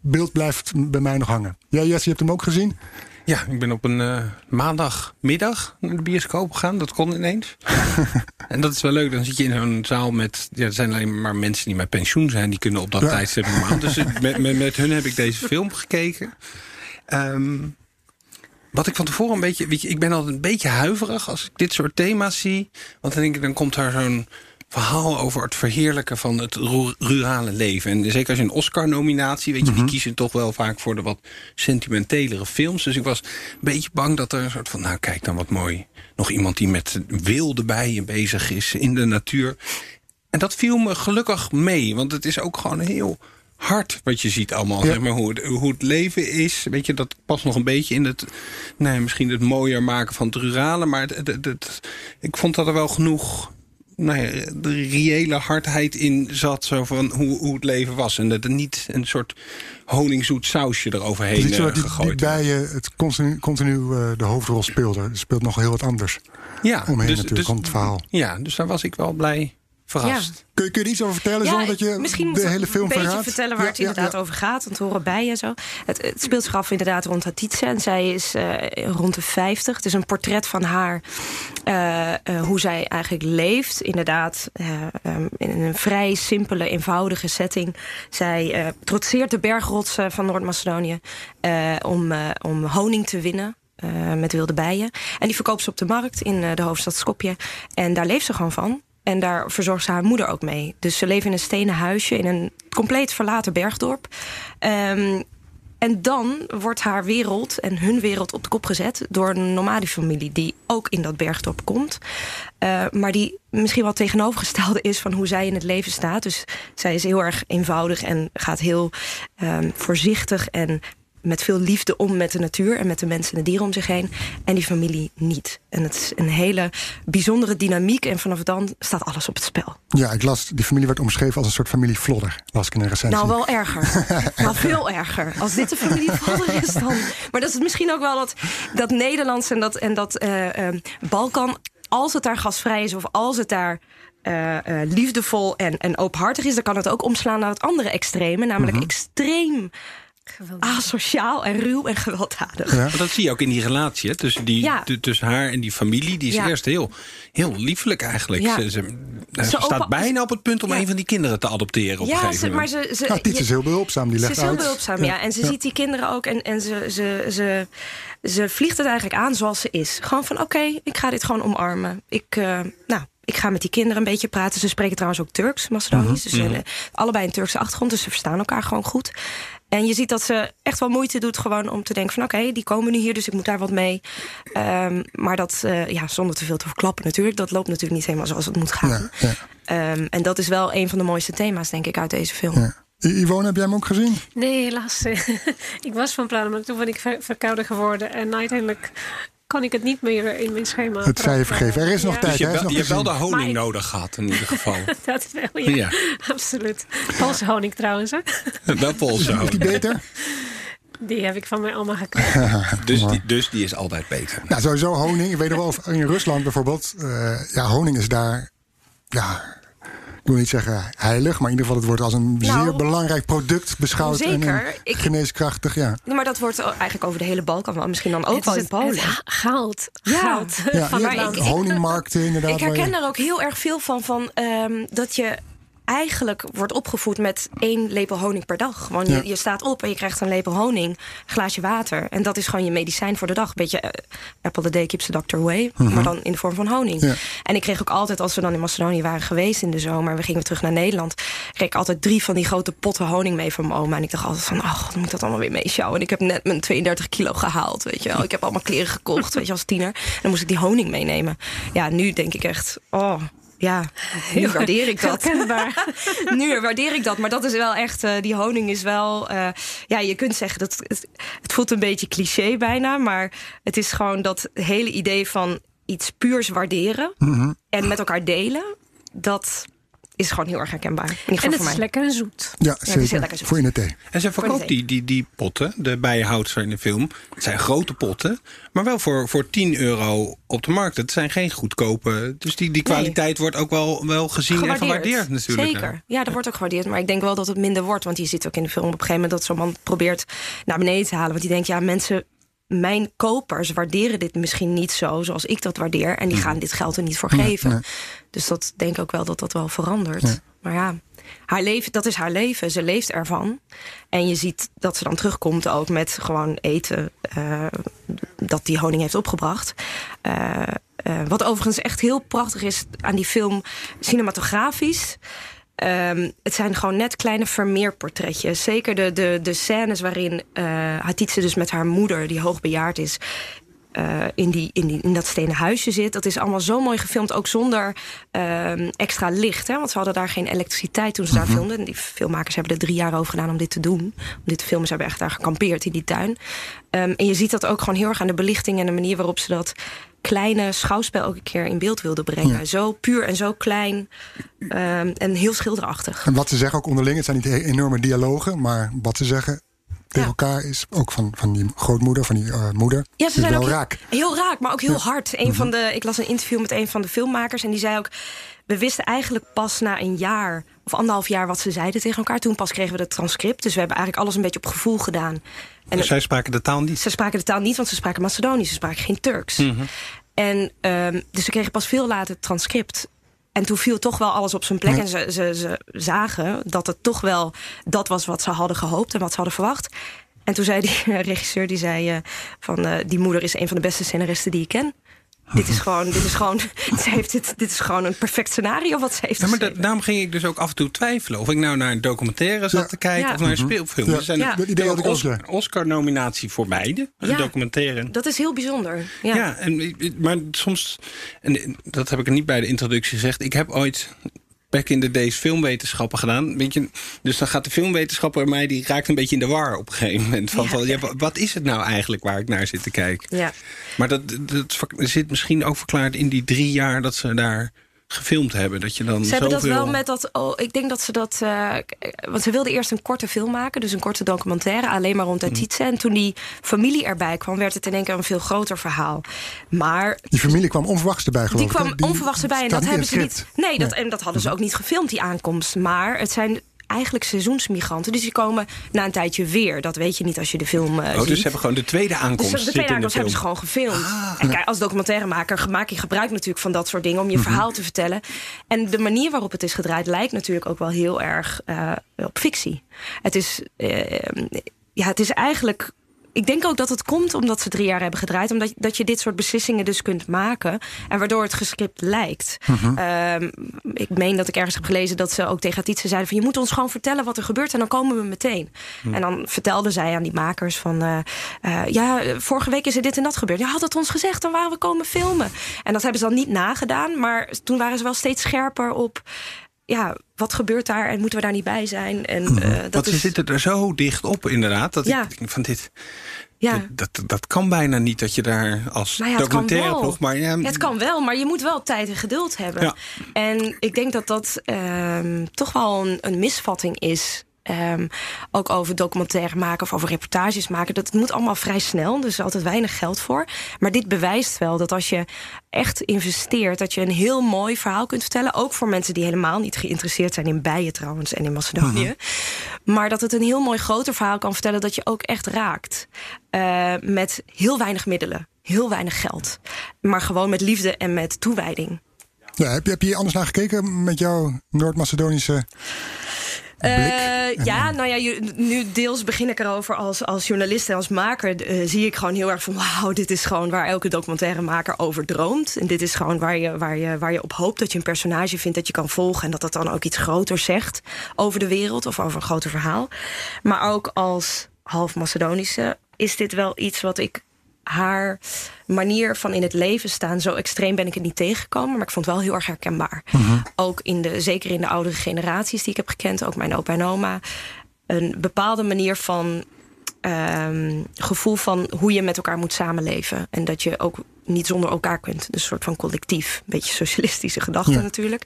beeld blijft bij mij nog hangen. Ja, Jesse, je hebt hem ook gezien? Ja, ik ben op een uh, maandagmiddag naar de bioscoop gegaan. Dat kon ineens. en dat is wel leuk. Dan zit je in zo'n zaal met... Ja, er zijn alleen maar mensen die met pensioen zijn. Die kunnen op dat ja. tijdstip. Dus met, met, met, hun heb ik deze film gekeken. Um, wat ik van tevoren een beetje... Weet je, ik ben altijd een beetje huiverig als ik dit soort thema's zie. Want dan denk ik, dan komt daar zo'n verhaal over het verheerlijken van het rurale leven. En zeker als je een Oscar-nominatie, weet je, die kiezen toch wel vaak voor de wat sentimentelere films. Dus ik was een beetje bang dat er een soort van, nou kijk dan wat mooi. Nog iemand die met wilde bijen bezig is in de natuur. En dat viel me gelukkig mee, want het is ook gewoon heel hard wat je ziet allemaal. Zeg maar, hoe, het, hoe het leven is. Weet je, dat past nog een beetje in het... Nee, misschien het mooier maken van het rurale. Maar het, het, het, ik vond dat er wel genoeg nou ja, de reële hardheid in zat. Zo van hoe, hoe het leven was. En dat er niet een soort honingzoet sausje eroverheen dus uh, die, gegooid die bijen het continu, continu uh, de hoofdrol speelde. Er speelt nog heel wat anders ja, omheen dus, natuurlijk, dus, het verhaal. Ja, dus daar was ik wel blij verrast. Ja. Kun, je, kun je er iets over vertellen Ja, zonder dat je misschien de moet hele ik film een beetje verraadt? vertellen waar Ja, het inderdaad ja. over gaat. Want horen bij en zo. Het, het speelt zich af inderdaad rond Hatice. En zij is eh, rond de 50. Het is een portret van haar. eh, eh, hoe zij eigenlijk leeft. Inderdaad, eh, ehm, in een vrij simpele, eenvoudige setting. Zij eh, trotseert de bergrotsen van Noord-Macedonië. eh, om, eh, om honing te winnen. eh, met wilde bijen. En die verkoopt ze op de markt in eh, de hoofdstad Skopje. En daar leeft ze gewoon van. En daar verzorgt ze haar moeder ook mee. Dus ze leven in een stenen huisje in een compleet verlaten bergdorp. Ehm, en dan wordt haar wereld en hun wereld op de kop gezet door een nomadefamilie die ook in dat bergdorp komt. Eh, maar die misschien wel tegenovergestelde is van hoe zij in het leven staat. Dus zij is heel erg eenvoudig en gaat heel ehm, voorzichtig en met veel liefde om met de natuur en met de mensen en de dieren om zich heen. En die familie niet. En het is een hele bijzondere dynamiek. En vanaf dan staat alles op het spel. Ja, ik las, die familie werd omschreven als een soort familie Flodder. Las ik in een recensie. Nou, wel erger. nou, veel erger. Als dit de familie Vodder is dan. Maar dat is misschien ook wel dat, dat Nederlands en dat, en dat eh, eh, Balkan. Als het daar gasvrij is of als het daar. eh, liefdevol en, en openhartig is, dan kan het ook omslaan naar het andere extreme, namelijk extreem asociaal en ruw en gewelddadig. Ja. Maar dat zie je ook in die relatie hè, tussen, die, Ja. tussen haar en die familie. Die is Ja. eerst heel, heel liefelijk eigenlijk. Ja. Ze, ze, ze Ze staat opa- bijna op het punt om Ja. een van die kinderen te adopteren op een gegeven ze, maar ze, ze, Nou, is heel behulpzaam, die Ze legt is heel behulpzaam, ja. En ze ziet die kinderen ook en, en ze, ze, ze, ze vliegt het eigenlijk aan zoals ze is. Gewoon van, oké, ik ga dit gewoon omarmen. Ik, eh, nou, ik ga met die kinderen een beetje praten. Ze spreken trouwens ook Turks, Macedonisch. Dus ze hebben allebei een Turkse achtergrond, dus ze verstaan elkaar gewoon goed. En je ziet dat ze echt wel moeite doet gewoon om te denken van... oké, die komen nu hier, dus ik moet daar wat mee. Ehm, maar dat, eh, ja, zonder te veel te verklappen natuurlijk... dat loopt natuurlijk niet helemaal zoals het moet gaan. Ja, ja, Ehm, en dat is wel een van de mooiste thema's, denk ik, uit deze film. ja. Yvonne, heb jij hem ook gezien? Nee, helaas. ik was van plan, maar toen ben ik ver- verkouden geworden. En uiteindelijk kan ik het niet meer in mijn schema. Het zij vergeven. Er is nog Ja, tijd. Dus je, wel, je hebt wel de honing Maar- nodig gehad in ieder geval. Dat wel, ja. Ja. Absoluut. Poolse honing trouwens, hè. wel Poolse Is die honing. beter? Die heb ik van mijn oma gekregen. Dus die, dus die is altijd beter. Nou, sowieso honing. Ik weet nog wel, of in Rusland bijvoorbeeld. eh, ja, honing is daar. Ja, ik wil niet zeggen heilig, maar in ieder geval het wordt als een Nou, zeer belangrijk product beschouwd. en zeker. een Ik- geneeskrachtig, ja. Maar dat wordt eigenlijk over de hele Balkan wel. Misschien dan ook Het wel is in Polen. goud. Ja. Goud ja van ik- honingmarkten inderdaad. Ik herken daar ook heel erg veel van. van ehm, dat je eigenlijk wordt opgevoed met één lepel honing per dag. Ja. je, je staat op en je krijgt een lepel honing, een glaasje water. En dat is gewoon je medicijn voor de dag. Beetje eh, apple a day keeps the doctor away. Maar dan in de vorm van honing. Mhm. Ja. En ik kreeg ook altijd, als we dan in Macedonië waren geweest in de zomer... we gingen terug naar Nederland... kreeg ik altijd drie van die grote potten honing mee van mijn oma. En ik dacht altijd van, oh, god, moet ik dat allemaal weer meesjouwen? En ik heb net mijn 32 kilo gehaald, weet je wel. Ik heb allemaal kleren gekocht, weet je, als tiener. En dan moest ik die honing meenemen. Ja, nu denk ik echt, oh... Ja, nu waardeer ik dat. Nu waardeer ik dat. Maar dat is wel echt, eh, die honing is wel... eh, ja, je kunt zeggen, dat het, het voelt een beetje cliché bijna. Maar het is gewoon dat hele idee van iets puurs waarderen... Mhm. en met elkaar delen, dat is gewoon heel erg herkenbaar. In ieder geval En het voor is lekker en zoet. Ja, is heel zeker. lekker. Voor in de thee. En ze verkoopt die, die, die potten, de bijenhoudster in de film. Het zijn grote potten, maar wel voor, voor 10 euro op de markt. Het zijn geen goedkope. Dus die, die kwaliteit wordt ook wel, wel gezien en gewaardeerd natuurlijk. Zeker. Ja, dat wordt ook gewaardeerd. Maar ik denk wel dat het minder wordt. Want je ziet ook in de film op een gegeven moment dat zo'n man probeert naar beneden te halen. Want die denkt, ja, mensen mijn kopers waarderen dit misschien niet zo zoals ik dat waardeer. En die gaan dit geld er niet voor geven. Dus dat denk ik ook wel dat dat wel verandert. Maar ja, haar leven, dat is haar leven. Ze leeft ervan. En je ziet dat ze dan terugkomt ook met gewoon eten uh, dat die honing heeft opgebracht. Uh, uh, wat overigens echt heel prachtig is aan die film cinematografisch. Um, het zijn gewoon net kleine vermeerportretjes. Zeker de, de, de scènes waarin uh, Hatitse dus met haar moeder, die hoogbejaard is... Uh, in, die, in, die, in dat stenen huisje zit. Dat is allemaal zo mooi gefilmd, ook zonder uh, extra licht. Hè? Want ze hadden daar geen elektriciteit toen ze daar mhm. filmden. Die filmmakers hebben er drie jaar over gedaan om dit te doen. Om dit te filmen. Ze hebben echt daar gekampeerd in die tuin. Um, en je ziet dat ook gewoon heel erg aan de belichting... en de manier waarop ze dat kleine schouwspel ook een keer in beeld wilde brengen. Zo puur en zo klein um, en heel schilderachtig. En wat ze zeggen ook onderling, het zijn niet enorme dialogen... maar wat ze zeggen tegen elkaar is ook van, van die grootmoeder, van die uh, moeder. Ja, ze zijn wel ook raak. Heel, raak, maar ook heel hard. Een van de, ik las een interview met een van de filmmakers en die zei ook... we wisten eigenlijk pas na een jaar of anderhalf jaar wat ze zeiden tegen elkaar. Toen pas kregen we het transcript. Dus we hebben eigenlijk alles een beetje op gevoel gedaan. En dus zij spraken de taal niet? Ze spraken de taal niet, want ze spraken Macedonisch. Ze spraken geen Turks. Mm -hmm. En um, dus ze kregen pas veel later het transcript. En toen viel toch wel alles op zijn plek. En ze, ze, ze zagen dat het toch wel dat was wat ze hadden gehoopt en wat ze hadden verwacht. En toen zei die regisseur, die zei uh, van uh, die moeder is een van de beste scenaristen die ik ken. Dit is gewoon, dit is gewoon, ze heeft dit, dit is gewoon een perfect scenario wat ze heeft. Ja, maar da daarom ging ik dus ook af en toe twijfelen of ik nou naar een documentaire zat ja. te kijken ja. of naar een speelfilm. Ja. Er zijn idee ook Oscar, Oscar-nominatie voor beide, een documentaire. Dat is heel bijzonder. Ja, ja en, maar soms, en dat heb ik er niet bij de introductie gezegd. Ik heb ooit back in the days filmwetenschappen gedaan. Weet je, dus dan gaat de filmwetenschapper mij, die raakt een beetje in de war op een gegeven moment. Van, ja. van ja, wat is het nou eigenlijk waar ik naar zit te kijken? Ja. Maar dat, dat zit misschien ook verklaard in die drie jaar dat ze daar gefilmd hebben. Dat je dan ze hebben dat wel met dat. Oh, ik denk dat ze dat. Uh, want ze wilden eerst een korte film maken, dus een korte documentaire, alleen maar rond Atice. Mm. En toen die familie erbij kwam, werd het in één keer een veel groter verhaal. Maar. Die familie kwam onverwachts erbij, geloof ik. Die kwam onverwachts erbij en dat hebben ze niet. Nee, dat, en dat hadden ze ook niet gefilmd, die aankomst. Maar het zijn eigenlijk seizoensmigranten. Dus die komen na een tijdje weer. Dat weet je niet als je de film uh, oh, ziet. Dus ze hebben gewoon de tweede aankomst. Dus de tweede aankomst de hebben ze gewoon gefilmd. Ah. En kijk, als documentairemaker maak je gebruik natuurlijk van dat soort dingen... om je mm -hmm. verhaal te vertellen. En de manier waarop het is gedraaid lijkt natuurlijk ook wel heel erg uh, op fictie. Het is, uh, ja, het is eigenlijk ik denk ook dat het komt omdat ze drie jaar hebben gedraaid. Omdat dat je dit soort beslissingen dus kunt maken. En waardoor het gescript lijkt. Uh -huh. um, ik meen dat ik ergens heb gelezen dat ze ook tegen Tietse zeiden... van je moet ons gewoon vertellen wat er gebeurt en dan komen we meteen. Hm. En dan vertelden zij aan die makers van... Uh, uh, ja, vorige week is er dit en dat gebeurd. Ja, had het ons gezegd, dan waren we komen filmen. En dat hebben ze dan niet nagedaan. Maar toen waren ze wel steeds scherper op ja, wat gebeurt daar en moeten we daar niet bij zijn? En, mm. uh, dat Want ze is... zitten er zo dicht op, inderdaad. Dat ja. ik van dit. Ja. Dat, dat, dat, kan bijna niet dat je daar als nou ja, documentaire ploeg. Maar ja, het kan wel, maar je moet wel tijd en geduld hebben. Ja. En ik denk dat dat um, toch wel een, een misvatting is Um, ook over documentaire maken of over reportages maken. Dat moet allemaal vrij snel, dus er is altijd weinig geld voor. Maar dit bewijst wel dat als je echt investeert... dat je een heel mooi verhaal kunt vertellen. Ook voor mensen die helemaal niet geïnteresseerd zijn in bijen trouwens en in Macedonië. Uh -huh. Maar dat het een heel mooi groter verhaal kan vertellen... dat je ook echt raakt. Uh, met heel weinig middelen, heel weinig geld. Maar gewoon met liefde en met toewijding. Ja, heb, je, heb je hier anders naar gekeken met jouw Noord-Macedonische... Uh, ja, nou ja, nu deels begin ik erover als, als journalist en als maker. Uh, zie ik gewoon heel erg van: wauw, dit is gewoon waar elke documentairemaker over droomt. En dit is gewoon waar je, waar, je, waar je op hoopt dat je een personage vindt dat je kan volgen. En dat dat dan ook iets groter zegt over de wereld of over een groter verhaal. Maar ook als half Macedonische is dit wel iets wat ik haar manier van in het leven staan. Zo extreem ben ik het niet tegengekomen, maar ik vond het wel heel erg herkenbaar. -huh. Ook in de, zeker in de oudere generaties die ik heb gekend, ook mijn opa en oma. Een bepaalde manier van um, gevoel van hoe je met elkaar moet samenleven. En dat je ook niet zonder elkaar kunt. Dus een soort van collectief. Een beetje socialistische gedachte ja. natuurlijk.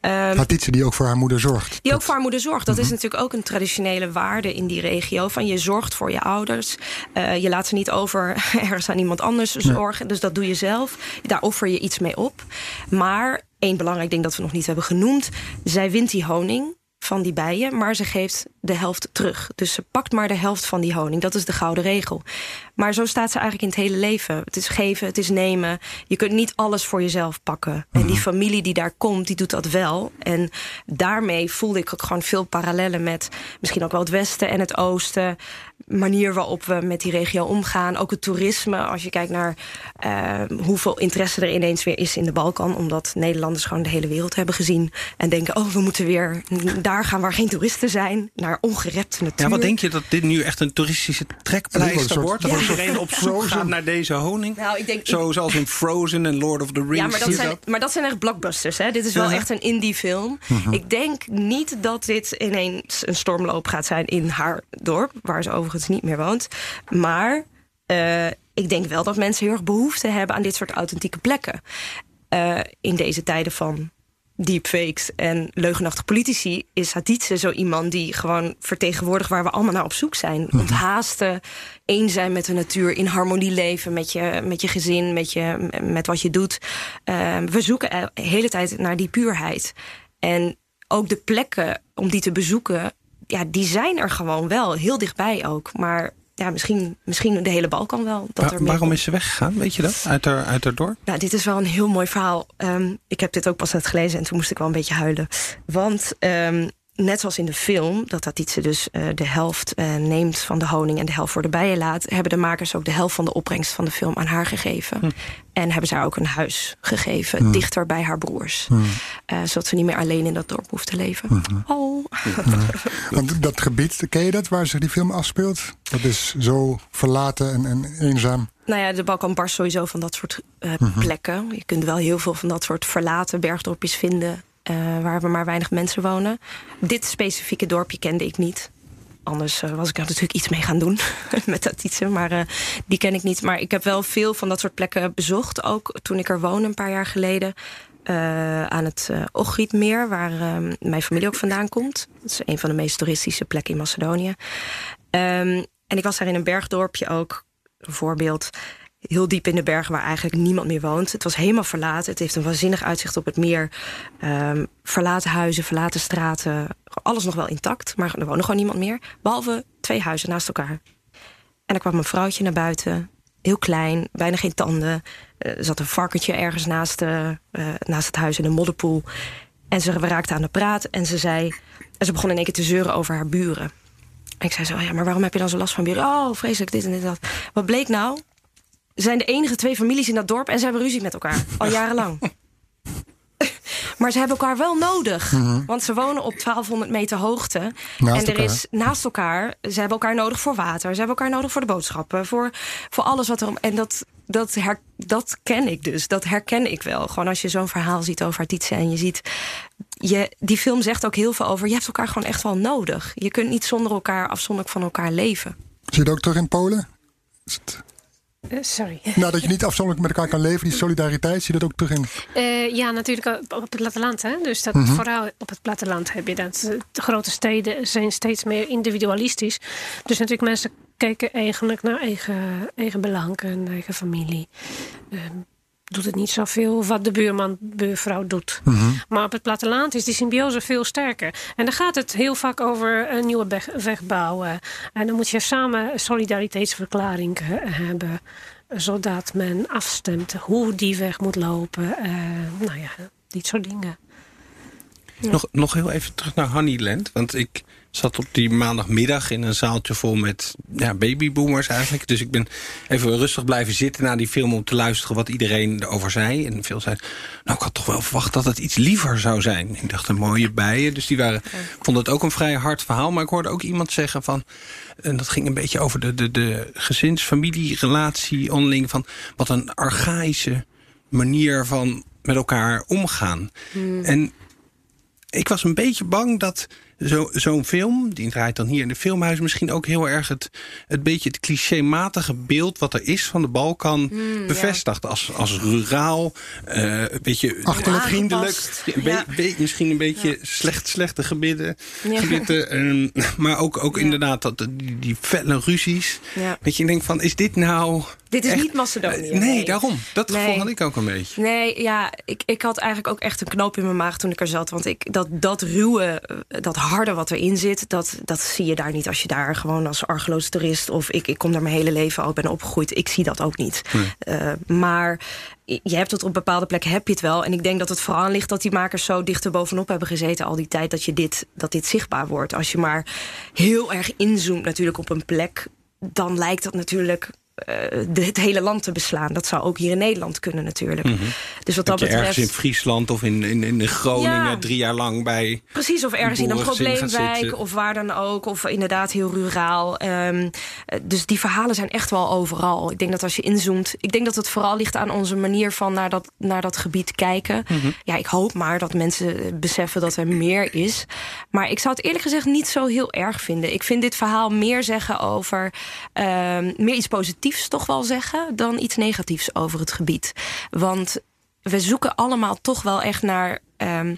Um, Hatitse die ook voor haar moeder zorgt. Die dat... ook voor haar moeder zorgt. Dat is natuurlijk ook een traditionele waarde in die regio. Van je zorgt voor je ouders. Uh, je laat ze niet over ergens aan iemand anders zorgen. Nee. Dus dat doe je zelf. Daar offer je iets mee op. Maar één belangrijk ding dat we nog niet hebben genoemd. Zij wint die honing van die bijen, maar ze geeft de helft terug. Dus ze pakt maar de helft van die honing. Dat is de gouden regel. Maar zo staat ze eigenlijk in het hele leven. Het is geven, het is nemen. Je kunt niet alles voor jezelf pakken. En die familie die daar komt, die doet dat wel. En daarmee voelde ik ook gewoon veel parallellen met misschien ook wel het Westen en het Oosten manier waarop we met die regio omgaan. Ook het toerisme, als je kijkt naar uh, hoeveel interesse er ineens weer is in de Balkan. Omdat Nederlanders gewoon de hele wereld hebben gezien. En denken, oh, we moeten weer daar gaan waar geen toeristen zijn. Naar ongerepte natuur. Ja, wat denk je dat dit nu echt een toeristische trekpleister wordt? Ja. Iedereen op zoek gaat naar deze honing? Nou, ik denk- Zo, zoals in Frozen en Lord of the Rings. Ja, maar dat, zijn, maar dat zijn echt blockbusters. Hè? Dit is wel Ja. echt een indie film. Ik denk niet dat dit ineens een stormloop gaat zijn in haar dorp, waar ze overigens niet meer woont. Maar eh, ik denk wel dat mensen heel erg behoefte hebben aan dit soort authentieke plekken. Eh, in deze tijden van deepfakes en leugenachtige politici is Haditse zo iemand die gewoon vertegenwoordigt waar we allemaal naar op zoek zijn. Onthaasten, één zijn met de natuur, in harmonie leven met je, met je gezin, met, je, met wat je doet. Eh, we zoeken de hele tijd naar die puurheid. En ook de plekken om die te bezoeken, ja, die zijn er gewoon wel. Heel dichtbij ook. Maar ja, misschien, misschien de hele Balkan wel. Dat Wa- er waarom is ze weggegaan? Weet je dat? Uit haar, uit haar dorp? Nou, dit is wel een heel mooi verhaal. Ehm, ik heb dit ook pas net gelezen en toen moest ik wel een beetje huilen. Want ehm, net zoals in de film, dat Tatitse dus eh, de helft eh, neemt van de honing en de helft voor de bijen laat, hebben de makers ook de helft van de opbrengst van de film aan haar gegeven. En hebben ze haar ook een huis gegeven, dichter bij haar broers. Eh, zodat ze niet meer alleen in dat dorp hoeft te leven. Oh. Want dat gebied, ken je dat, waar zich die film afspeelt? Dat is zo verlaten en, en eenzaam. Nou ja, de Balkan barst sowieso van dat soort eh, plekken. Je kunt wel heel veel van dat soort verlaten bergdorpjes vinden... eh, waar we maar weinig mensen wonen. Dit specifieke dorpje kende ik niet. Anders eh, was ik er natuurlijk iets mee gaan doen met dat iets. Maar eh, die ken ik niet. Maar ik heb wel veel van dat soort plekken bezocht. Ook toen ik er woonde een paar jaar geleden. aan het Ochrietmeer, waar eh, mijn familie ook vandaan komt. Dat is een van de meest toeristische plekken in Macedonië. Ehm, en ik was daar in een bergdorpje ook, een voorbeeld, heel diep in de bergen waar eigenlijk niemand meer woont. Het was helemaal verlaten. Het heeft een waanzinnig uitzicht op het meer. Ehm, verlaten huizen, verlaten straten. Alles nog wel intact, maar er woonde gewoon niemand meer. Behalve twee huizen naast elkaar. En er kwam een vrouwtje naar buiten. Heel klein, bijna geen tanden. Eh, Er zat een varkentje ergens naast, eh, eh, naast het huis in een modderpoel. En ze we raakten aan de praat en ze zei... En ze begon in één keer te zeuren over haar buren. En ik zei zo, ja, maar waarom heb je dan zo last van buren? Oh, vreselijk, dit en dit en dat. Wat bleek nou? Ze zijn de enige twee families in dat dorp en ze hebben ruzie met elkaar. Al jarenlang. Maar ze hebben elkaar wel nodig. Want ze wonen op 1200 meter hoogte. Naast en er elkaar. is naast elkaar. Ze hebben elkaar nodig voor water. Ze hebben elkaar nodig voor de boodschappen. Voor, voor alles wat er om. En dat, dat, her, dat ken ik dus. Dat herken ik wel. Gewoon als je zo'n verhaal ziet over Artietse. En je ziet. Je, die film zegt ook heel veel over. Je hebt elkaar gewoon echt wel nodig. Je kunt niet zonder elkaar afzonderlijk van elkaar leven. Zie je dat ook terug in Polen? Is het, Eh, sorry. nou, dat je niet afzonderlijk met elkaar kan leven, die solidariteit, zie je dat ook terug in? Eh, ja, natuurlijk op- op het platteland. Hè? Dus dat, Mhm. vooral op het platteland heb je dat. Eh, De grote steden zijn steeds meer individualistisch. Dus natuurlijk mensen kijken eigenlijk naar eigen, eigen belang en eigen familie. Eh, doet het niet zoveel wat de buurman, buurvrouw doet. Mhm. Maar op het platteland is die symbiose veel sterker. En dan gaat het heel vaak over een nieuwe weg, weg bouwen. En dan moet je samen een solidariteitsverklaring eh, hebben. Zodat men afstemt hoe die weg moet lopen. Eh, nou ja, dit soort dingen. Nog, nog heel even terug naar Honeyland. Want ik zat op die maandagmiddag in een zaaltje vol met ja, babyboomers eigenlijk. Dus ik ben even rustig blijven zitten na die film om te luisteren wat iedereen erover zei. En veel zeiden, nou ik had toch wel verwacht dat het iets liever zou zijn. Ik dacht, een mooie bijen. Dus die waren, ik vond het ook een vrij hard verhaal. Maar ik hoorde ook iemand zeggen van, en dat ging een beetje over de, de, de gezins-familierelatie onderling. Van wat een archaïsche manier van met elkaar omgaan. En ik was een beetje bang dat zo- zo'n film, die draait dan hier in de filmhuis, misschien ook heel erg het, het beetje het clichématige beeld wat er is van de Balkan bevestigt. Als, als ruraal, eh, een beetje Achterlijk. vriendelijk, Ja. misschien een beetje slecht, slechte gebitten, Ja. gebitten ehm, maar ook, ook Ja. inderdaad dat, die, die felle ruzies. Ja. Dat je denkt van, is dit nou Dit is echt- niet Macedonië. Eh, nee, daarom. Dat Nee. gevoel had ik ook een beetje. Nee, ja, ik, ik had eigenlijk ook echt een knoop in mijn maag toen ik er zat. Want ik, dat, dat ruwe, eh, dat harde wat erin zit, dat, dat zie je daar niet als je daar gewoon als argeloos toerist. Of ik, ik kom daar mijn hele leven al, ik ben opgegroeid. Ik zie dat ook niet. Eh, maar je hebt het op bepaalde plekken heb je het wel. En ik denk dat het vooral ligt dat die makers zo dicht er bovenop hebben gezeten al die tijd dat, je dit, dat dit zichtbaar wordt. Als je maar heel erg inzoomt natuurlijk op een plek, dan lijkt dat natuurlijk de- het hele land te beslaan. Dat zou ook hier in Nederland kunnen natuurlijk. Dus wat dat, je ergens betreft... in Friesland of in, in, in Groningen Ja. drie jaar lang bij... Precies, of ergens in een probleemwijk of waar dan ook. Of inderdaad heel ruraal. Ehm, eh, dus die verhalen zijn echt wel overal. Ik denk dat als je inzoomt... Ik denk dat het vooral ligt aan onze manier van naar dat, naar dat gebied kijken. Mhm. Ja, ik hoop maar dat mensen eh, beseffen dat er meer is. Maar ik zou het eerlijk gezegd niet zo heel erg vinden. Ik vind dit verhaal meer zeggen over... ehm, meer iets positiefs toch wel zeggen... dan iets negatiefs over het gebied. Want we zoeken allemaal toch wel echt naar... ehm,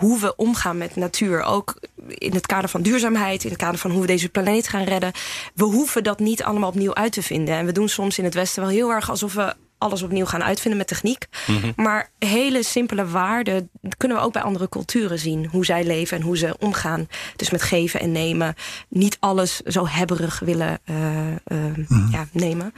hoe we omgaan met natuur. Ook in het kader van duurzaamheid, in het kader van hoe we deze planeet gaan redden. We hoeven dat niet allemaal opnieuw uit te vinden. En we doen soms in het Westen wel heel erg alsof we alles opnieuw gaan uitvinden met techniek. Maar hele simpele waarden kunnen we ook bij andere culturen zien. Hoe zij leven en hoe ze omgaan. Dus met geven en nemen. Niet alles zo hebberig willen eh, eh, ja, nemen.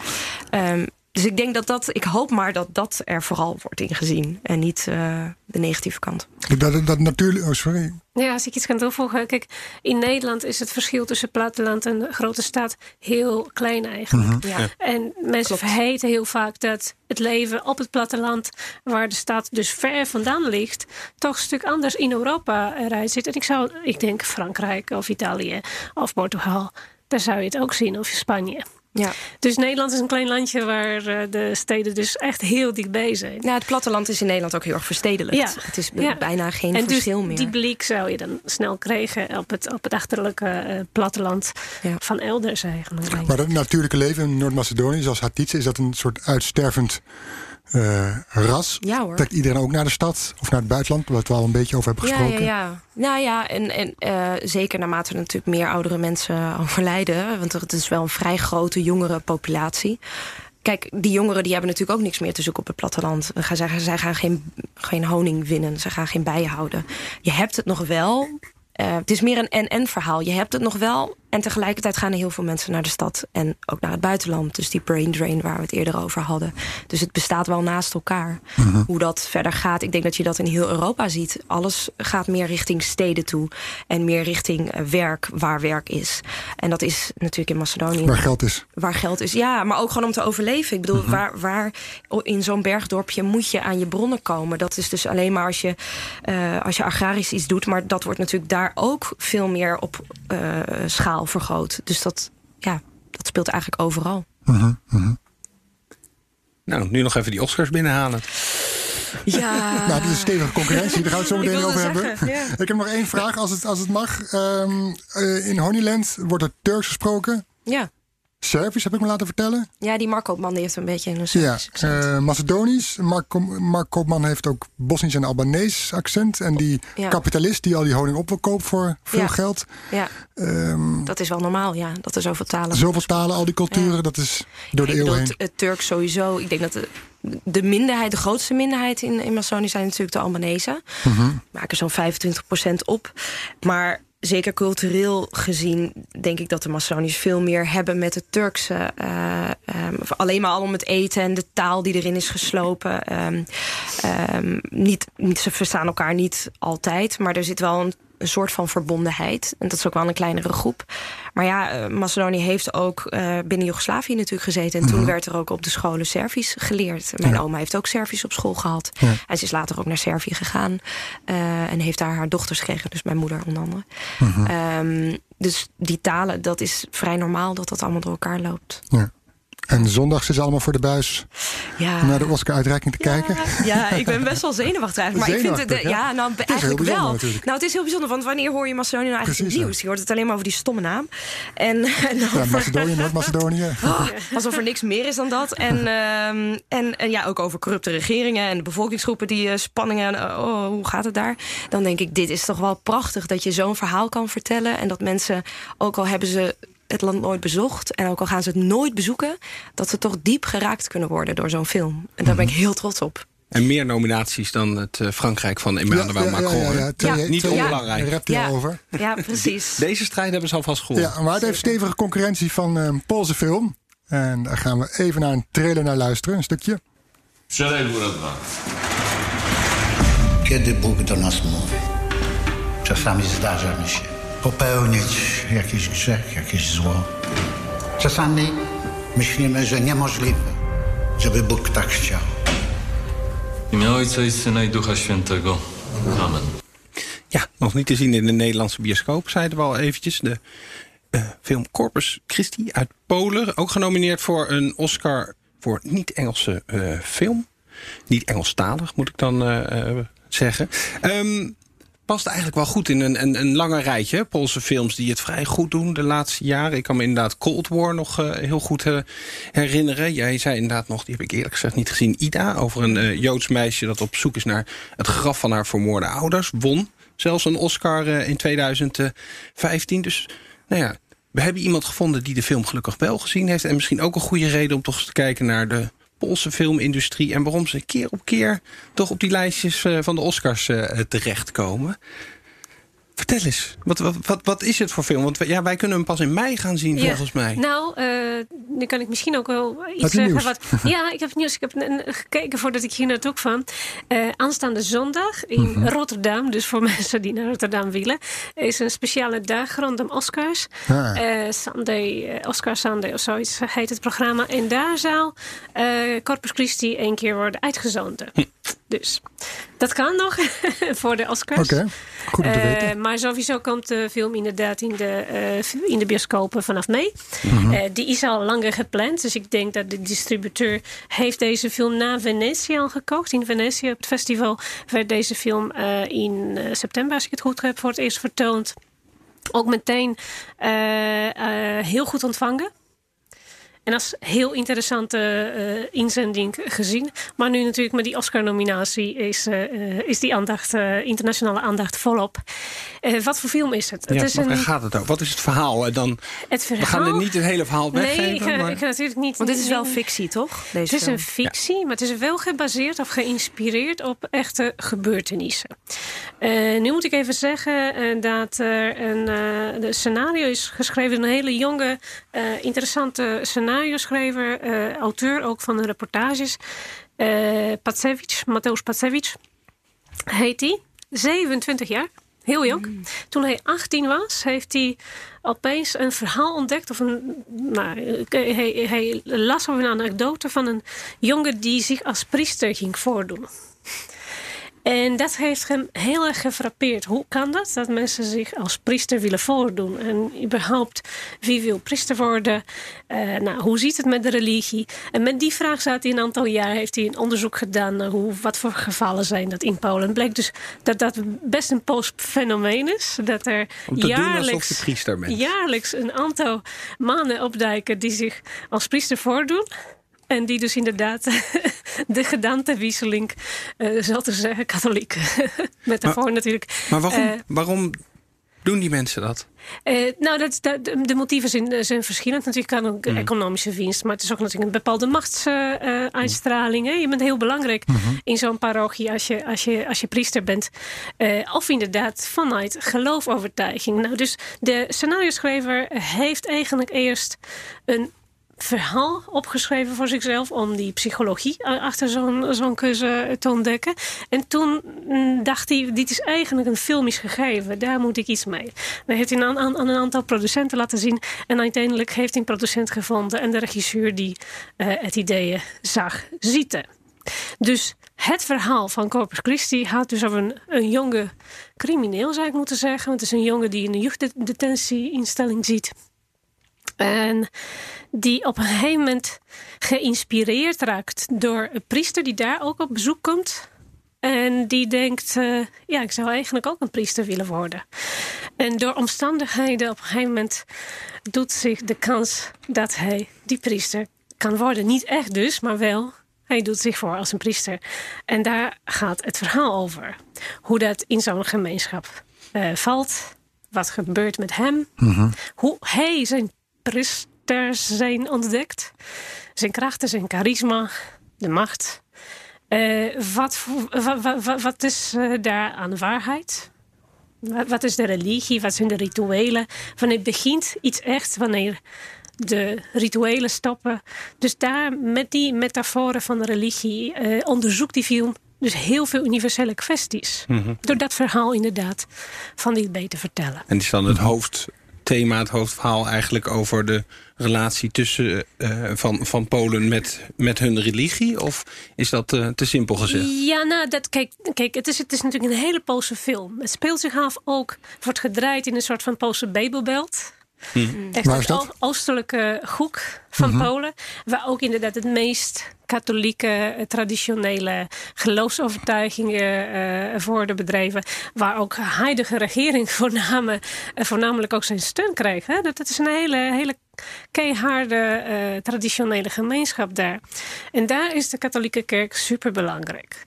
Ehm, dus ik denk dat dat, ik hoop maar dat dat er vooral wordt ingezien. En niet eh, de negatieve kant. Dat, dat natuurlijk. Oh, sorry. Ja, als ik iets kan toevoegen. Kijk, in Nederland is het verschil tussen platteland en grote stad heel klein eigenlijk. Ja. En mensen Klopt. vergeten heel vaak dat het leven op het platteland, waar de stad dus ver vandaan ligt, toch een stuk anders in Europa eruit zit. En ik zou, ik denk Frankrijk of Italië of Portugal, daar zou je het ook zien, of Spanje. Ja. Dus Nederland is een klein landje waar eh, de steden dus echt heel dichtbij zijn. Nou, het platteland is in Nederland ook heel erg verstedelijkt. Ja. Het is Ja. bijna geen en dus verschil meer. die blik zou je dan snel krijgen op het, op het achterlijke eh, platteland Ja. van elders eigenlijk. Maar het natuurlijke leven in Noord-Macedonië, zoals Hatitse, is dat een soort uitstervend eh, ras? Ja, hoor. Trekt iedereen ook naar de stad of naar het buitenland, waar we het wel een beetje over hebben gesproken? ja, ja. Nou ja, en, en eh, zeker naarmate er natuurlijk meer oudere mensen overlijden. Want het is wel een vrij grote jongere populatie. Kijk, die jongeren die hebben natuurlijk ook niks meer te zoeken op het platteland. Zij gaan geen, geen honing winnen, ze gaan geen bijen houden. Je hebt het nog wel. eh, het is meer een en-en verhaal. Je hebt het nog wel. En tegelijkertijd gaan er heel veel mensen naar de stad. En ook naar het buitenland. Dus die brain drain waar we het eerder over hadden. Dus het bestaat wel naast elkaar. Hoe dat verder gaat. Ik denk dat je dat in heel Europa ziet. Alles gaat meer richting steden toe. En meer richting eh, werk, waar werk is. En dat is natuurlijk in Macedonië Waar geld is. waar geld is. Ja, maar ook gewoon om te overleven. Ik bedoel, waar, waar in zo'n bergdorpje moet je aan je bronnen komen? Dat is dus alleen maar als je, eh, als je agrarisch iets doet. Maar dat wordt natuurlijk daar ook veel meer op eh, schaal vergroot. Dus dat, ja, dat speelt eigenlijk overal. Nou, nu nog even die Oscars binnenhalen. Ja, Nou, dit is stevige concurrentie, daar gaan we het zo meteen over hebben. ja. Ik heb nog één vraag, als het, als het mag. Ehm, eh, in Honeyland wordt er Turks gesproken. ja. Servisch heb ik me laten vertellen. ja, die Mark Koopman die heeft een beetje een Ja, Serbisch accent. eh, Macedonisch. Mark, Mark Koopman heeft ook Bosnisch en Albanees accent. En die Ja. kapitalist die al die honing op wil kopen voor veel Ja. geld. ja, Ehm, dat is wel normaal, ja. Dat er zoveel talen zoveel talen, al die culturen, dat is door de Ik eeuw heen. het, Turks sowieso. Ik denk dat de, de minderheid, de grootste minderheid in, in Macedonië zijn natuurlijk de Albanese. Mhm. Maken zo'n 25% op. Maar zeker cultureel gezien denk ik dat de Macedoniërs veel meer hebben met het Turkse. eh, ehm, alleen maar al om het eten en de taal die erin is geslopen. Ehm, ehm, niet, ze verstaan elkaar niet altijd, maar er zit wel een, een soort van verbondenheid. En dat is ook wel een kleinere groep. Maar ja, eh, Macedonië heeft ook eh, binnen Joegoslavië natuurlijk gezeten. En toen werd er ook op de scholen Servisch geleerd. Mijn Ja. oma heeft ook Servisch op school gehad. Ja. En ze is later ook naar Servië gegaan. eh, en heeft daar haar dochters gekregen. Dus mijn moeder onder andere. Ehm, dus die talen, dat is vrij normaal dat dat allemaal door elkaar loopt. Ja. En zondag zitten ze allemaal voor de buis Ja. om naar de Oscar-uitreiking te kijken. Ja, ik ben best wel zenuwachtig eigenlijk. Maar ik vind het, eh, ja? nou is eigenlijk wel. natuurlijk. Nou, het is heel bijzonder, want wanneer hoor je Macedonië nou eigenlijk Precies, nieuws? Je hoort het alleen maar over die stomme naam. En, en Ja, Macedonië, Noord-Macedonië. Oh, alsof er niks meer is dan dat. En, ehm, en, en ja, ook over corrupte regeringen en de bevolkingsgroepen die eh, spanningen. eh, oh, hoe gaat het daar? Dan denk ik, dit is toch wel prachtig dat je zo'n verhaal kan vertellen. En dat mensen, ook al hebben ze het land nooit bezocht. En ook al gaan ze het nooit bezoeken, dat ze toch diep geraakt kunnen worden door zo'n film. En daar ben ik Mhm. heel trots op. En meer nominaties dan het eh, Frankrijk van Emmanuel Macron. Ja, ja, ja, twee- Ja, Niet onbelangrijk. Daar Ja. al over. Ja, precies. Deze strijd hebben ze alvast gewonnen. Ja, maar het heeft stevige concurrentie van een Poolse film. En daar gaan we even naar een trailer naar luisteren, een stukje. Kiedy Bóg do nas mówi? Czasami zdarza mi się popełnić jakiś grzech, jakieś zło. Czasami myślimy, że niemożliwe, żeby Bóg tak chciał. W imię Ojca i Syna i Ducha Świętego. Amen. Ja, nog niet te zien in de Nederlandse bioscoop, zeiden we al eventjes. De eh, film Corpus Christi uit Polen. Ook genomineerd voor een Oscar voor niet-Engelse eh, film. Niet Engelstalig, moet ik dan eh, eh, zeggen. Ehm, past eigenlijk wel goed in een, een, lange rijtje. Poolse films die het vrij goed doen de laatste jaren. Ik kan me inderdaad Cold War nog eh, heel goed eh, herinneren. Jij zei inderdaad nog, die heb ik eerlijk gezegd niet gezien, Ida. Over een eh, Joods meisje dat op zoek is naar het graf van haar vermoorde ouders. Won zelfs een Oscar in 2015. Dus nou ja, we hebben iemand gevonden die de film gelukkig wel gezien heeft. En misschien ook een goede reden om toch eens te kijken naar de Poolse filmindustrie. En waarom ze keer op keer toch op die lijstjes eh, van de Oscars eh, terechtkomen. Vertel eens, wat, wat, wat, wat is het voor film? Want ja, wij kunnen hem pas in mei gaan zien, Ja. volgens mij. Nou, eh, nu kan ik misschien ook wel iets zeggen. nieuws? Wat, ja, ik heb nieuws. Ik heb gekeken voordat ik hier naartoe kwam. Eh, aanstaande zondag in Mhm. Rotterdam, dus voor mensen die naar Rotterdam willen, is een speciale dag rondom Oscars. Ah. Eh, Sunday, Oscar Sunday of zoiets heet het programma. En daar zal Corpus Christi één keer worden uitgezonden. Hm. Dus dat kan nog voor de Oscars. Oké, goed om te Eh, weten. maar sowieso komt de film inderdaad in de, eh, in de bioscopen vanaf mei. Mhm. Eh, die is al langer gepland. Dus ik denk dat de distributeur heeft deze film na Venetië al gekocht. In Venetië op het festival werd deze film in september, als ik het goed heb, voor het eerst vertoond. Ook meteen heel goed ontvangen. En als heel interessante eh, inzending gezien. Maar nu natuurlijk met die Oscar-nominatie is, eh, is die aandacht, eh, internationale aandacht volop. Eh, wat voor film is het? Ja, het is maar waar een, gaat het over? Wat is het verhaal? En dan, het verhaal... we gaan er niet het hele verhaal Nee, weggeven. ik, ga- maar... ik ga natuurlijk niet... Want dit is wel fictie, toch? Deze het is film. een fictie, maar het is wel gebaseerd of geïnspireerd op echte gebeurtenissen. Eh, nu moet ik even zeggen dat er een eh, de scenario is geschreven door een hele jonge, eh, interessante scenario-schrijver, eh, auteur ook van de reportages. eh Patsevich, Mateusz Patsevich heet hij. 27 jaar. Heel jong. Toen hij 18 was, heeft hij opeens een verhaal ontdekt. Of een, nou, hij, hij las over een anekdote van een jongen die zich als priester ging voordoen. En dat heeft hem heel erg gefrappeerd. Hoe kan dat? Dat mensen zich als priester willen voordoen. En überhaupt, wie wil priester worden? Eh, nou, hoe ziet het met de religie? En met die vraag zat hij een aantal jaar. Heeft hij een onderzoek gedaan naar hoe, wat voor gevallen zijn dat in Polen. Bleek dus dat dat best een Pools fenomeen is. Dat er jaarlijks, jaarlijks een aantal mannen opduiken die zich als priester voordoen. En die dus inderdaad de gedaantewisseling, eh zal te zeggen, katholiek. Met daarvoor natuurlijk. Maar waarom, Eh, waarom doen die mensen dat? eh, nou, dat, dat, de motieven zijn, zijn verschillend. Natuurlijk kan ook economische winst, maar het is ook natuurlijk een bepaalde machtsuitstraling. je bent heel belangrijk in zo'n parochie als je, als je, als je priester bent. Of inderdaad vanuit geloofovertuiging. Nou, dus de scenario-schrijver heeft eigenlijk eerst een verhaal opgeschreven voor zichzelf om die psychologie a- achter zo'n zo'n keuze te ontdekken. En toen mm, dacht hij, dit is eigenlijk een filmisch gegeven, daar moet ik iets mee. Dan heeft hij aan, aan, een aantal producenten laten zien en uiteindelijk heeft hij een producent gevonden en de regisseur die eh, het idee zag zitten. Dus het verhaal van Corpus Christi gaat dus over een, een jonge crimineel, zou ik moeten zeggen. Want het is een jongen die in een jeugddetentieinstelling zit. En die op een gegeven moment geïnspireerd raakt door een priester die daar ook op bezoek komt. En die denkt, eh, ja, ik zou eigenlijk ook een priester willen worden. En door omstandigheden op een gegeven moment doet zich de kans dat hij die priester kan worden. Niet echt dus, maar wel. Hij doet zich voor als een priester. En daar gaat het verhaal over. Hoe dat in zo'n gemeenschap eh, valt. Wat gebeurt met hem. Hoe hij zijn priesters zijn ontdekt. Zijn krachten, zijn charisma, de macht. Eh, wat, voor- wa- wa- wa- wat is eh, daar aan waarheid? Wat, wat is de religie? Wat zijn de rituelen? Wanneer begint iets echt? Wanneer de rituelen stoppen? Dus daar met die metaforen van de religie eh, onderzoekt die film dus heel veel universele kwesties. Door dat verhaal inderdaad van die B te vertellen. En is dan het hoofdthema, het hoofdverhaal eigenlijk over de relatie tussen eh, van, van Polen met, met hun religie? Of is dat eh, te simpel gezegd? Ja, nou, dat, kijk, kijk het, is, het is natuurlijk een hele Poolse film. Het speelt zich af ook, wordt gedraaid in een soort van Poolse Bijbelbelt. Echt Waar is dat? o- oostelijke hoek van Polen. Waar ook inderdaad het meest katholieke, eh, traditionele geloofsovertuigingen eh, worden bedreven. Waar ook de huidige regering voorname, eh, voornamelijk ook zijn steun krijgt. Hè? Dat, dat is een hele, hele keiharde eh, traditionele gemeenschap daar. En daar is de katholieke kerk super belangrijk.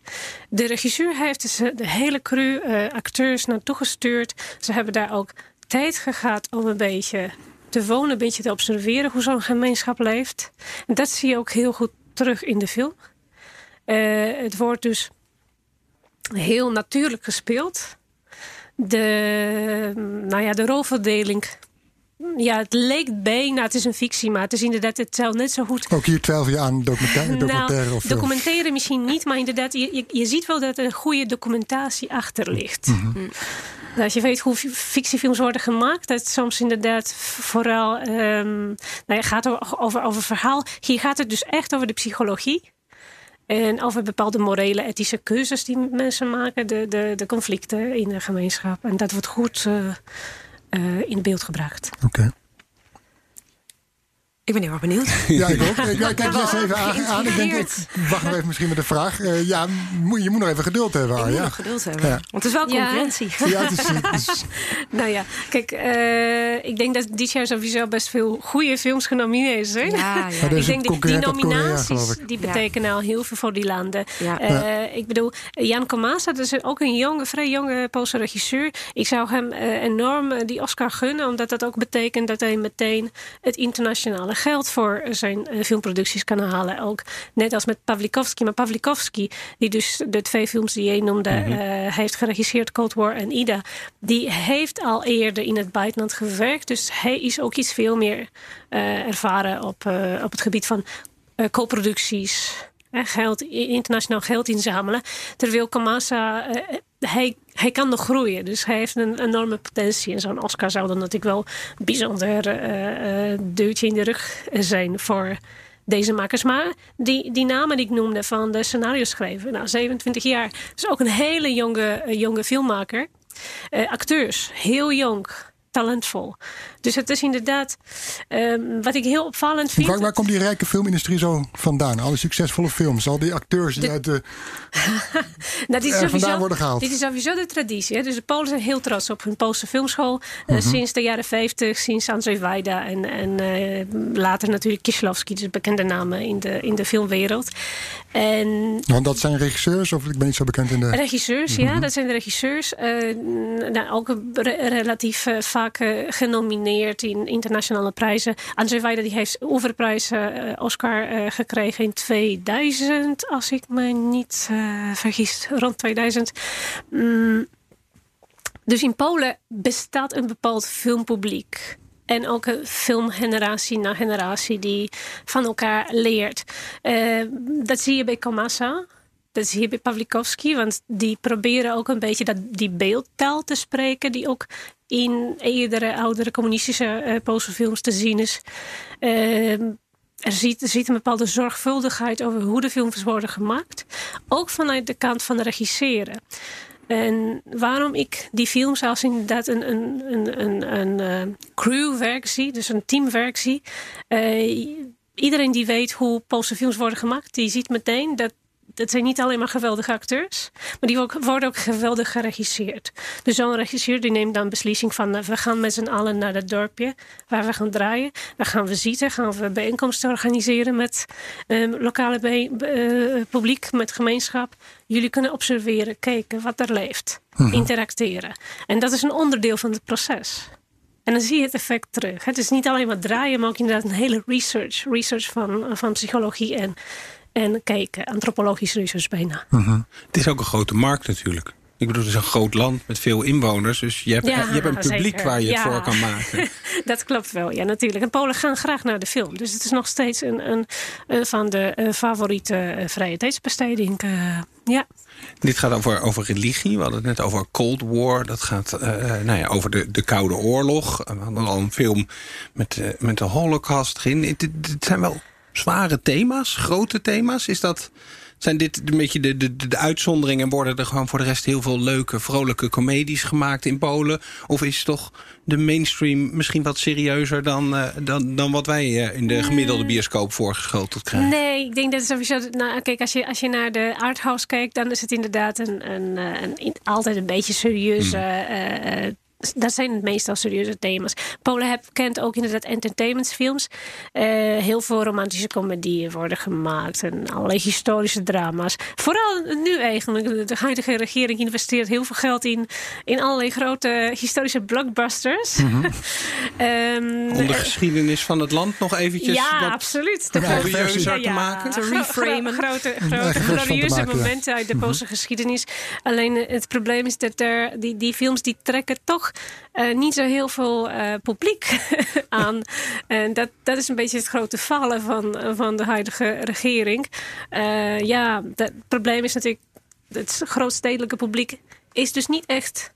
De regisseur heeft dus de hele crew eh, acteurs naartoe gestuurd. Ze hebben daar ook tijd gehad om een beetje te wonen, een beetje te observeren hoe zo'n gemeenschap leeft. En dat zie je ook heel goed terug in de film. Eh, het wordt dus heel natuurlijk gespeeld. De, nou ja, de rolverdeling. Ja, het leek bijna, het is een fictie, maar het is inderdaad, het zou net zo goed Ook hier twijfel je aan documentaire, documentaire nou, of film. documentaire misschien niet, maar inderdaad, je, je, je ziet wel dat er een goede documentatie achter ligt. Mm. Als je weet hoe fi- fictiefilms worden gemaakt, dat soms inderdaad vooral ehm, nou ja, gaat over, over, over verhaal. Hier gaat het dus echt over de psychologie. En over bepaalde morele, ethische keuzes die mensen maken, de, de, de conflicten in de gemeenschap. En dat wordt goed eh, eh, in beeld gebracht. Oké. Ik ben heel erg benieuwd. Ja, ik ook. Ik, ik kijk Jess even aan. aan. Ik denk, ik Geïntrigeerd. wacht nog even misschien met de vraag. Eh, ja, moet- je moet nog even geduld hebben, Ik moet nog geduld hebben. Ja. Want het is wel Ja. concurrentie. Ja, het is, het is- Nou ja, kijk, eh, ik denk dat dit jaar sowieso best veel goede films genomineerd zijn. Ja, ja. Ik denk dat die Korea, nominaties ik. die Ja. betekenen al heel veel voor die landen. Ja. Eh, Ik bedoel, Jan Komasa, dat is ook een jonge, vrij jonge Poolse regisseur. Ik zou hem eh, enorm eh, die Oscar gunnen, omdat dat ook betekent dat hij meteen het internationale geld voor zijn eh, filmproducties kan halen. Ook net als met Pavlikovski. Maar Pavlikovski, die dus de twee films die je noemde, eh, heeft geregisseerd, Cold War en Ida, die heeft al eerder in het buitenland gewerkt. Dus hij is ook iets veel meer eh, ervaren op, op het gebied van co-producties. Geld, internationaal geld inzamelen. Terwijl Kamasa, hij, hij kan nog groeien. Dus hij heeft een enorme potentie. En zo'n Oscar zou dan natuurlijk wel een bijzonder eh, duwtje in de rug zijn voor deze makers. Maar die, die namen die ik noemde van de scenario schrijver, nou 27 jaar, is ook een hele jonge, eh, jonge filmmaker. Eh, acteurs, heel jong, talentvol. Dus het is inderdaad ehm, wat ik heel opvallend vind. waar, waar komt die rijke filmindustrie zo vandaan? Alle succesvolle films, al die acteurs die uit de... Nou, dit, is er vandaan worden gehaald. dit is sowieso de traditie. Hè? Dus de Polen zijn heel trots op hun Poolse filmschool. eh, Mhm. sinds de jaren 50, sinds Andrzej Wajda en, en eh, later natuurlijk Kieslowski. Dus bekende namen in de, in de filmwereld. En Want dat zijn regisseurs, of ik ben niet zo bekend in de... Regisseurs, ja, dat zijn de regisseurs. Eh, nou, ook re- relatief eh, vaak eh, genomineerd in internationale prijzen. Andrzej Wajda die heeft Oeverprijs eh, Oscar eh, gekregen in 2000, als ik me niet eh, vergis, rond 2000. Mm, dus in Polen bestaat een bepaald filmpubliek. En ook een filmgeneratie na generatie die van elkaar leert. Dat zie je bij Komasa. Dat je bij Pawlikowski. Want die proberen ook een beetje dat, die beeldtaal te spreken. Die ook in eerdere, oudere communistische eh Poolse films te zien is. Eh, er ziet, er een bepaalde zorgvuldigheid over hoe de films worden gemaakt. Ook vanuit de kant van de regisseren. En waarom ik die films als inderdaad een, een, een, een, een eh, crewwerk zie, dus een teamwerk zie. Eh, iedereen die weet hoe Poolse films worden gemaakt, die ziet meteen dat dat zijn niet alleen maar geweldige acteurs, maar die worden ook geweldig geregisseerd. Dus zo'n regisseur die neemt dan beslissing van... eh, we gaan met z'n allen naar dat dorpje waar we gaan draaien. Daar gaan we zitten, gaan we bijeenkomsten organiseren... met eh, lokale bij- eh, publiek, met gemeenschap. Jullie kunnen observeren, kijken wat er leeft. Interacteren. En dat is een onderdeel van het proces. En dan zie je het effect terug. Het is niet alleen maar draaien, maar ook inderdaad een hele research. Research van, van psychologie en, en kijken, antropologisch research bijna. Het is ook een grote markt natuurlijk. Ik bedoel, het is een groot land met veel inwoners. Dus je hebt, Ja, je hebt een publiek zeker. waar je het Ja. voor kan maken. Dat klopt wel, ja, natuurlijk. En Polen gaan graag naar de film. Dus het is nog steeds een, een, een van de eh, favoriete eh, vrije tijdsbesteding. eh, ja. Dit gaat over, over religie. We hadden het net over Cold War. Dat gaat eh, eh, nou ja, over de, de Koude Oorlog. We hadden al een film met, eh, met de Holocaust erin. Het- het zijn wel zware thema's, grote thema's. Is dat, zijn dit een beetje de, de, de uitzonderingen... en worden er gewoon voor de rest heel veel leuke, vrolijke comedies gemaakt in Polen? Of is toch de mainstream misschien wat serieuzer... dan, eh, dan, dan wat wij eh, in de gemiddelde bioscoop voorgeschoteld krijgen? Nee, ik denk dat het sowieso. Nou, kijk, als je, als je naar de arthouse kijkt, dan is het inderdaad een, een, eh, een, altijd een beetje serieus. eh, eh, dat zijn meestal serieuze thema's. Polen heb, kent ook inderdaad entertainmentsfilms. Eh, heel veel romantische comedieën worden gemaakt. En allerlei historische drama's. Vooral nu eigenlijk. De huidige regering investeert heel veel geld in, in allerlei grote historische blockbusters. Ehm, Om de geschiedenis van het land nog eventjes... ja, wat absoluut. Grote- versie. te maken? Te reframen. gro- Grote, glorieuze maken, ja. momenten uit de Poolse geschiedenis. Alleen eh, het probleem is dat er, die, die films die trekken toch eh, niet zo heel veel eh, publiek aan. En dat, dat is een beetje het grote falen van, van de huidige regering. Eh, ja, dat- het probleem is natuurlijk... Het grootstedelijke publiek is dus niet echt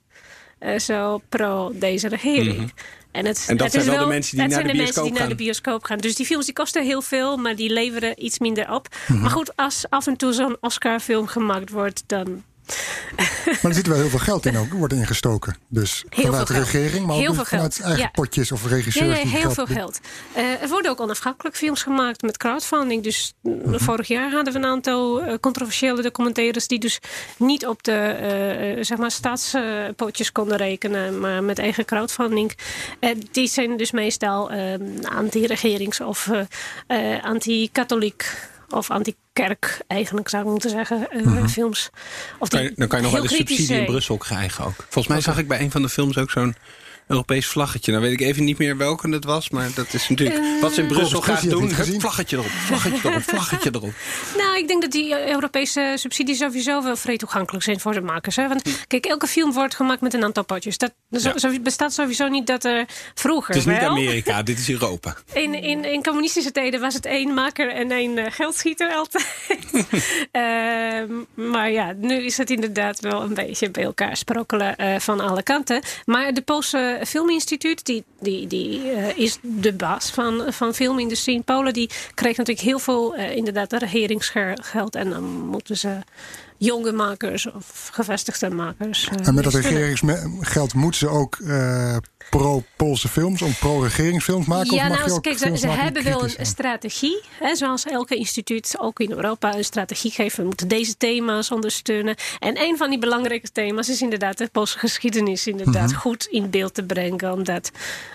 zo pro deze regering. En, het, En dat het zijn is wel de mensen die naar de de mensen die bioscoop naar de bioscoop gaan. Dus die films die kosten heel veel, maar die leveren iets minder op. Maar goed, als af en toe zo'n Oscar-film gemaakt wordt, dan Maar er zit wel heel veel geld in ook, wordt ingestoken. Dus Heel vanuit de regering, maar Heel ook veel vanuit geld, eigen ja. potjes of regisseurs. ja, die heel veel geld. Eh, er worden ook onafhankelijk films gemaakt met crowdfunding. Dus mm, vorig jaar hadden we een aantal eh, controversiële documentaires... die dus niet op de eh, eh, zeg maar staatspotjes konden rekenen... maar met eigen crowdfunding. Eh, die zijn dus meestal eh, anti-regerings of eh, eh, anti-katholiek... of anti-kerk eigenlijk zou ik moeten zeggen, eh, films. Of die dan kan je nog wel kritisch subsidie in. Brussel krijgen ook. Volgens mij zag ik bij een van de films ook zo'n Europees vlaggetje. Nou weet ik even niet meer welke het was, maar dat is natuurlijk wat ze in Brussel graag heb doen. het Hup, vlaggetje erop, vlaggetje erop, vlaggetje erop. Nou, ik denk dat die eh, Europese subsidies sowieso wel vrij toegankelijk zijn voor de makers. Hè? Want kijk, elke film wordt gemaakt met een aantal potjes. Dat zo, Ja. zo- bestaat sowieso niet dat er vroeger Het is niet. Amerika, dit is Europa. In, in, in communistische tijden was het één maker en één eh, geldschieter altijd. Ehm, maar ja, nu is het inderdaad wel een beetje bij elkaar sprokkelen eh, van alle kanten. Maar de Poolse Filminstituut, die, die, die eh, is de baas van, van filmindustrie in Polen. Die kreeg natuurlijk heel veel eh, inderdaad regeringsgeld. En dan moeten ze jonge makers of gevestigde makers. eh, En met dat regeringsgeld moeten ze ook eh, pro-Poolse films, of pro-regeringsfilms maken? Ja, of mag nou, je kijk, ze, ze hebben wel een strategie. Hè, zoals elke instituut, ook in Europa, een strategie geeft. We moeten deze thema's ondersteunen. En een van die belangrijke thema's is inderdaad de Poolse geschiedenis inderdaad Mhm. goed in beeld te brengen. Omdat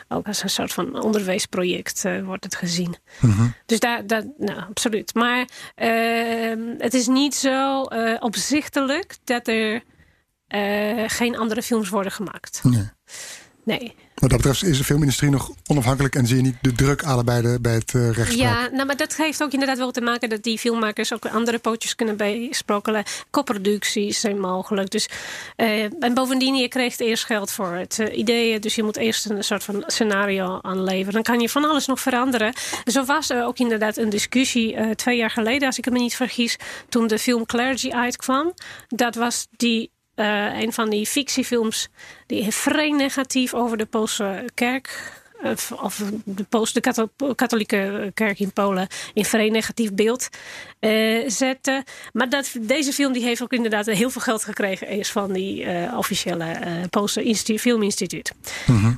ook als een soort van onderwijsproject eh, wordt het gezien. Mhm. Dus daar, daar nou, absoluut. Maar ehm, het is niet zo eh, opzichtelijk dat er eh, geen andere films worden gemaakt. Nee. Nee. Wat dat betreft is de filmindustrie nog onafhankelijk en zie je niet de druk bij, de, bij het rechtspraak. Ja, nou, maar dat heeft ook inderdaad wel te maken dat die filmmakers ook andere pootjes kunnen bijsprokkelen. Co-producties zijn mogelijk. Dus, eh, en bovendien, je krijgt eerst geld voor het eh, ideeën. Dus je moet eerst een soort van scenario aanleveren. Dan kan je van alles nog veranderen. Zo was er ook inderdaad een discussie twee jaar geleden, als ik me niet vergis, toen de film Clergy uitkwam. Dat was die eh, een van die fictiefilms die vrij negatief over de Poolse kerk. eh, Of de, Poolse, de katholieke kerk in Polen in vrij negatief beeld eh, zette. Maar dat, deze film die heeft ook inderdaad heel veel geld gekregen eerst van die officiële Poolse insti- filminstituut.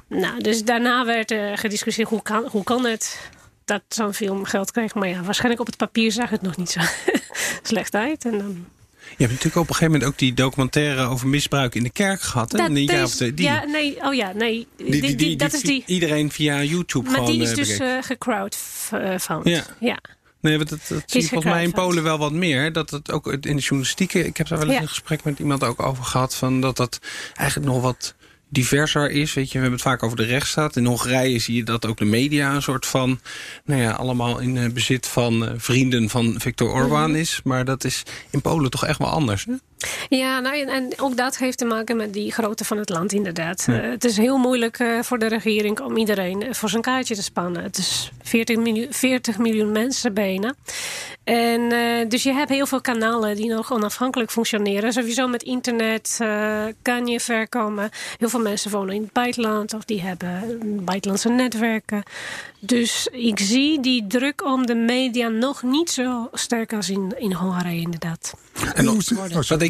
Nou, dus daarna werd er gediscussieerd hoe kan, hoe kan het dat zo'n film geld krijgt. Maar ja, waarschijnlijk op het papier zag het nog niet zo slecht uit. En dan Je hebt natuurlijk op een gegeven moment ook die documentaire over misbruik in de kerk gehad. Hè? Dat is-. Die, ja, nee, oh ja, nee. Die, die, die, die, dat is die. iedereen via YouTube Maar gewoon die is eh, dus bekeken. eh gecrowdfunded. Ja. ja. Nee, want dat, dat zie je volgens mij in gecrowdfund. Polen wel wat meer. Dat het ook in de journalistieke... Ik heb daar wel eens Ja. een gesprek met iemand ook over gehad... Van dat dat eigenlijk nog wat diverser is. Weet je, we hebben het vaak over de rechtsstaat. In Hongarije zie je dat ook de media een soort van... nou ja, allemaal in eh, bezit van eh, vrienden van Viktor Orbán Mhm. is. Maar dat is in Polen toch echt wel anders, hè? Ja, nou, en, ook dat heeft te maken met die grootte van het land, inderdaad. Eh, het is heel moeilijk eh, voor de regering om iedereen eh, voor zijn kaartje te spannen. Het is 40 miljoen, 40 miljoen mensen bijna. En eh, dus je hebt heel veel kanalen die nog onafhankelijk functioneren. Sowieso met internet kan je ver komen. Heel veel mensen wonen in het buitenland of die hebben buitenlandse netwerken. Dus ik zie die druk om de media nog niet zo sterk als in, in Hongarije, inderdaad. En hoe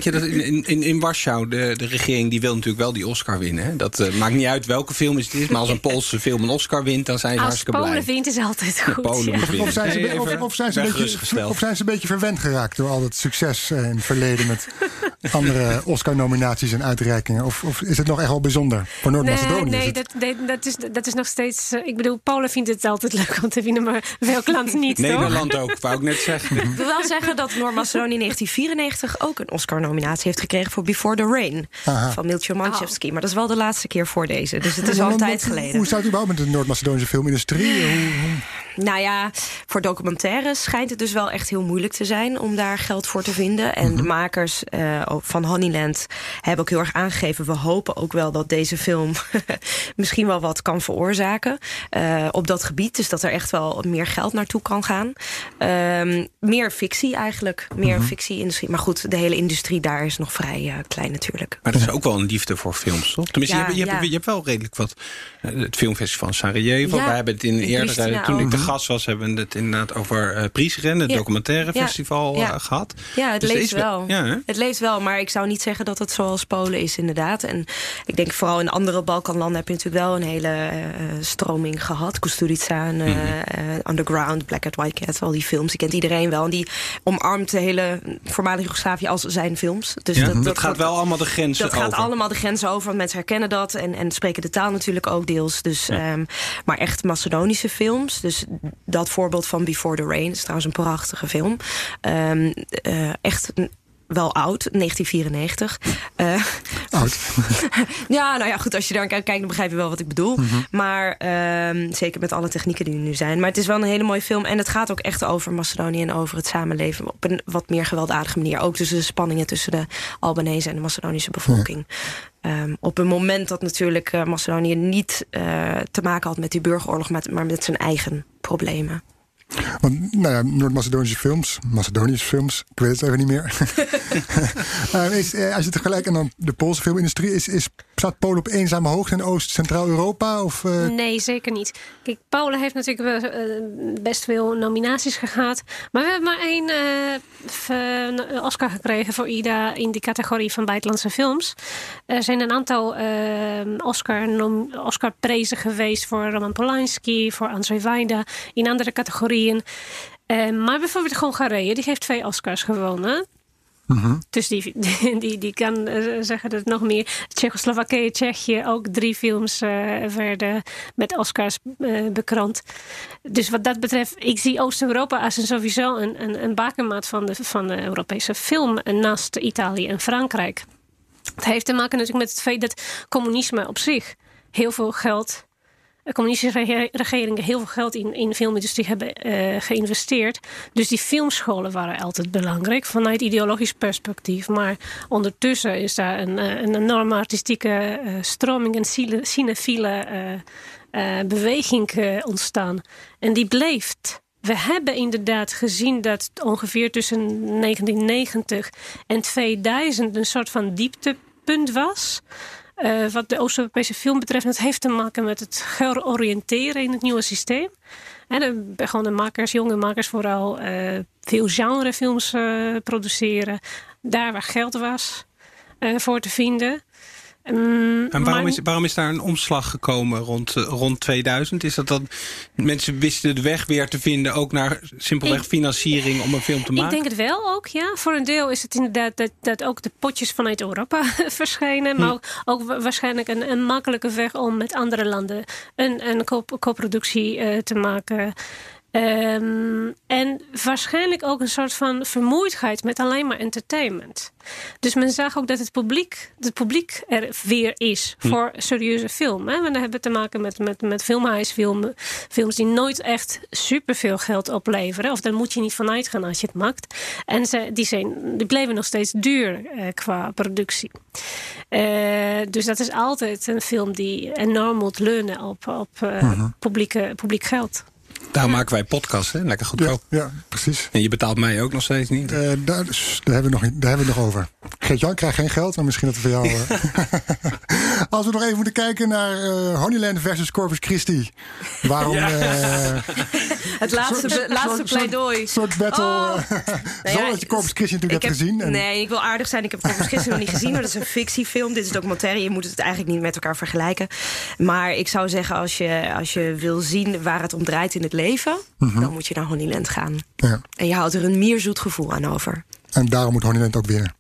denk je dat in, in, in Warschau, de, de regering die wil natuurlijk wel die Oscar winnen. Hè? Dat eh, maakt niet uit welke film het is, maar als een Poolse film een Oscar wint, dan zijn ze Als hartstikke Polen blij. wint is altijd goed. Polen ja. Of zijn, ze, Nee, of, zijn ze een beetje, of zijn ze een beetje verwend geraakt door al dat succes eh, in het verleden met andere Oscar-nominaties en uitreikingen? Of, of is het nog echt wel bijzonder? Voor Noord-Macedonië Nee, nee dat, nee, dat, is, dat is nog steeds. eh, ik bedoel, Polen vindt het altijd leuk om te winnen, maar welk land niet, toch? Nederland ook, wou ik net zeggen. Ik wil wel zeggen dat Noord-Macedonië in 1994 ook een Oscar-nominatie heeft gekregen voor Before the Rain Aha. van Milcho Manchevski. Maar dat is wel de laatste keer voor deze. Dus het is al een tijd geleden. Hoe staat het überhaupt met de Noord-Macedonische filmindustrie? Hoe- Nou ja, voor documentaires schijnt het dus wel echt heel moeilijk te zijn om daar geld voor te vinden. En de makers eh, van Honeyland hebben ook heel erg aangegeven. We hopen ook wel dat deze film misschien wel wat kan veroorzaken eh, op dat gebied. Dus dat er echt wel meer geld naartoe kan gaan. Ehm, meer fictie eigenlijk. Meer fictie-industrie. Maar goed, de hele industrie daar is nog vrij eh, klein natuurlijk. Maar dat is ook wel een liefde voor films, toch? Tenminste, Ja, je, hebt, je, hebt, ja. je hebt wel redelijk wat. Het filmfestival in Sarajevo. Ja, we hebben het in eerdere. Pristina Toen ik de gast was, hebben we het inderdaad over uh, Priesren, het Ja. documentaire festival, Ja. eh, gehad. Ja, het Dus leeft is wel. Ja? Het leeft wel, maar ik zou niet zeggen dat het zoals Polen is, inderdaad. En ik denk vooral in andere Balkanlanden heb je natuurlijk wel een hele eh, stroming gehad. Kusturica, en, eh, Mhm. eh, Underground, Black Cat, White Cat, al die films. Die kent iedereen wel. En die omarmt de hele voormalige Joegoslavië als zijn films. Dus Ja, dat, gaat wel allemaal de grenzen dat gaat over. allemaal de grenzen over, want mensen herkennen dat en, en spreken de taal natuurlijk ook deels. Dus, ehm, maar echt Macedonische films, dus dat voorbeeld van Before the Rain is trouwens een prachtige film. Ehm, eh, echt een- wel oud, 1994. Eh, Oud. ja, nou ja, goed, als je daar kijkt, dan begrijp je wel wat ik bedoel. Maar ehm, zeker met alle technieken die er nu zijn. Maar het is wel een hele mooie film. En het gaat ook echt over Macedonië en over het samenleven op een wat meer gewelddadige manier. Ook tussen de spanningen tussen de Albanese en de Macedonische bevolking. Ehm, op een moment dat natuurlijk eh, Macedonië niet eh, te maken had met die burgeroorlog, maar, maar met zijn eigen problemen. Want nou ja, Noord-Macedonische films, Macedonische films, ik weet het even niet meer. Eh, is, eh, als je het en dan de Poolse filmindustrie, is, is, staat Polen op eenzame hoogte in Oost-Centraal-Europa? Of, eh, Nee, zeker niet. Kijk, Polen heeft natuurlijk eh, best veel nominaties gehad. Maar we hebben maar één eh, Oscar gekregen voor Ida in die categorie van buitenlandse films. Er zijn een aantal Oscar-prezen geweest voor Roman Polanski, voor Andrzej Wajda, in andere categorieën. Maar bijvoorbeeld Hongarije, die heeft twee Oscars gewonnen. Dus die, die, die, kan eh, zeggen dat nog meer. Tsjechoslowakije, Tsjechië, ook drie films eh, werden met Oscars eh, bekroond. Dus wat dat betreft, ik zie Oost-Europa als een sowieso een, een, een bakermaat van de, van de Europese film naast Italië en Frankrijk. Het heeft te maken natuurlijk met het feit dat communisme op zich heel veel geld de communistische rege- regeringen heel veel geld in, in de filmindustrie hebben eh, geïnvesteerd. Dus die filmscholen waren altijd belangrijk vanuit ideologisch perspectief. Maar ondertussen is daar een, eh, een enorme artistieke eh, stroming, cine- cinefiele beweging ontstaan. En die bleeft. We hebben inderdaad gezien dat ongeveer tussen 1990 en 2000 een soort van dieptepunt was. Eh, wat de Oost-Europese film betreft, heeft te maken met het heroriënteren in het nieuwe systeem. En dan begonnen makers, jonge makers vooral, eh, veel genrefilms eh, produceren. Daar waar geld was voor te vinden. Mm, En waarom maar- is, waarom is daar een omslag gekomen rond, eh, rond 2000? Is dat dat mensen wisten de weg weer te vinden, ook naar simpelweg Ik- financiering om een film te Ik maken? denk het wel ook, ja. Voor een deel is het inderdaad dat, dat ook de potjes vanuit Europa verschijnen. Maar ook, ook wa- waarschijnlijk een, een makkelijke weg om met andere landen een, een co- co-productie eh, te maken. Ehm, en waarschijnlijk ook een soort van vermoeidheid met alleen maar entertainment. Dus men zag ook dat het publiek, het publiek er weer is voor serieuze film. Hè? Want dan hebben we te maken met, met, met filmhuisfilmen, films die nooit echt superveel geld opleveren. Of daar moet je niet van uitgaan als je het maakt. En ze, die, zijn, die bleven nog steeds duur eh, qua productie. Eh, dus dat is altijd een film die enorm moet leunen op, op eh, publieke, publiek geld. Daar maken wij podcasts, hè? Lekker Ja, goedkoop. ja, precies. En je betaalt mij ook nog steeds niet. Eh, daar, dus, daar, hebben we nog, daar hebben we het nog over. Geert-Jan krijgt geen geld, maar misschien dat we voor jou... eh, Als we nog even moeten kijken naar eh, Honeyland versus Corpus Christi. Waarom... eh, Het laatste, soort- be- laatste soort- pleidooi. Een soort battle. Oh. Nou ja, je Corpus Christi natuurlijk ik hebt heb- gezien. En, Nee, ik wil aardig zijn. Ik heb Corpus Christi nog niet gezien, maar dat is een fictiefilm. Dit is documentaire. Je moet het eigenlijk niet met elkaar vergelijken. Maar ik zou zeggen, als je, als je wil zien waar het om draait in het leven, dan moet je naar Honeyland gaan. ja. En je houdt er een mierzoet gevoel aan over. en daarom moet Honeyland ook winnen.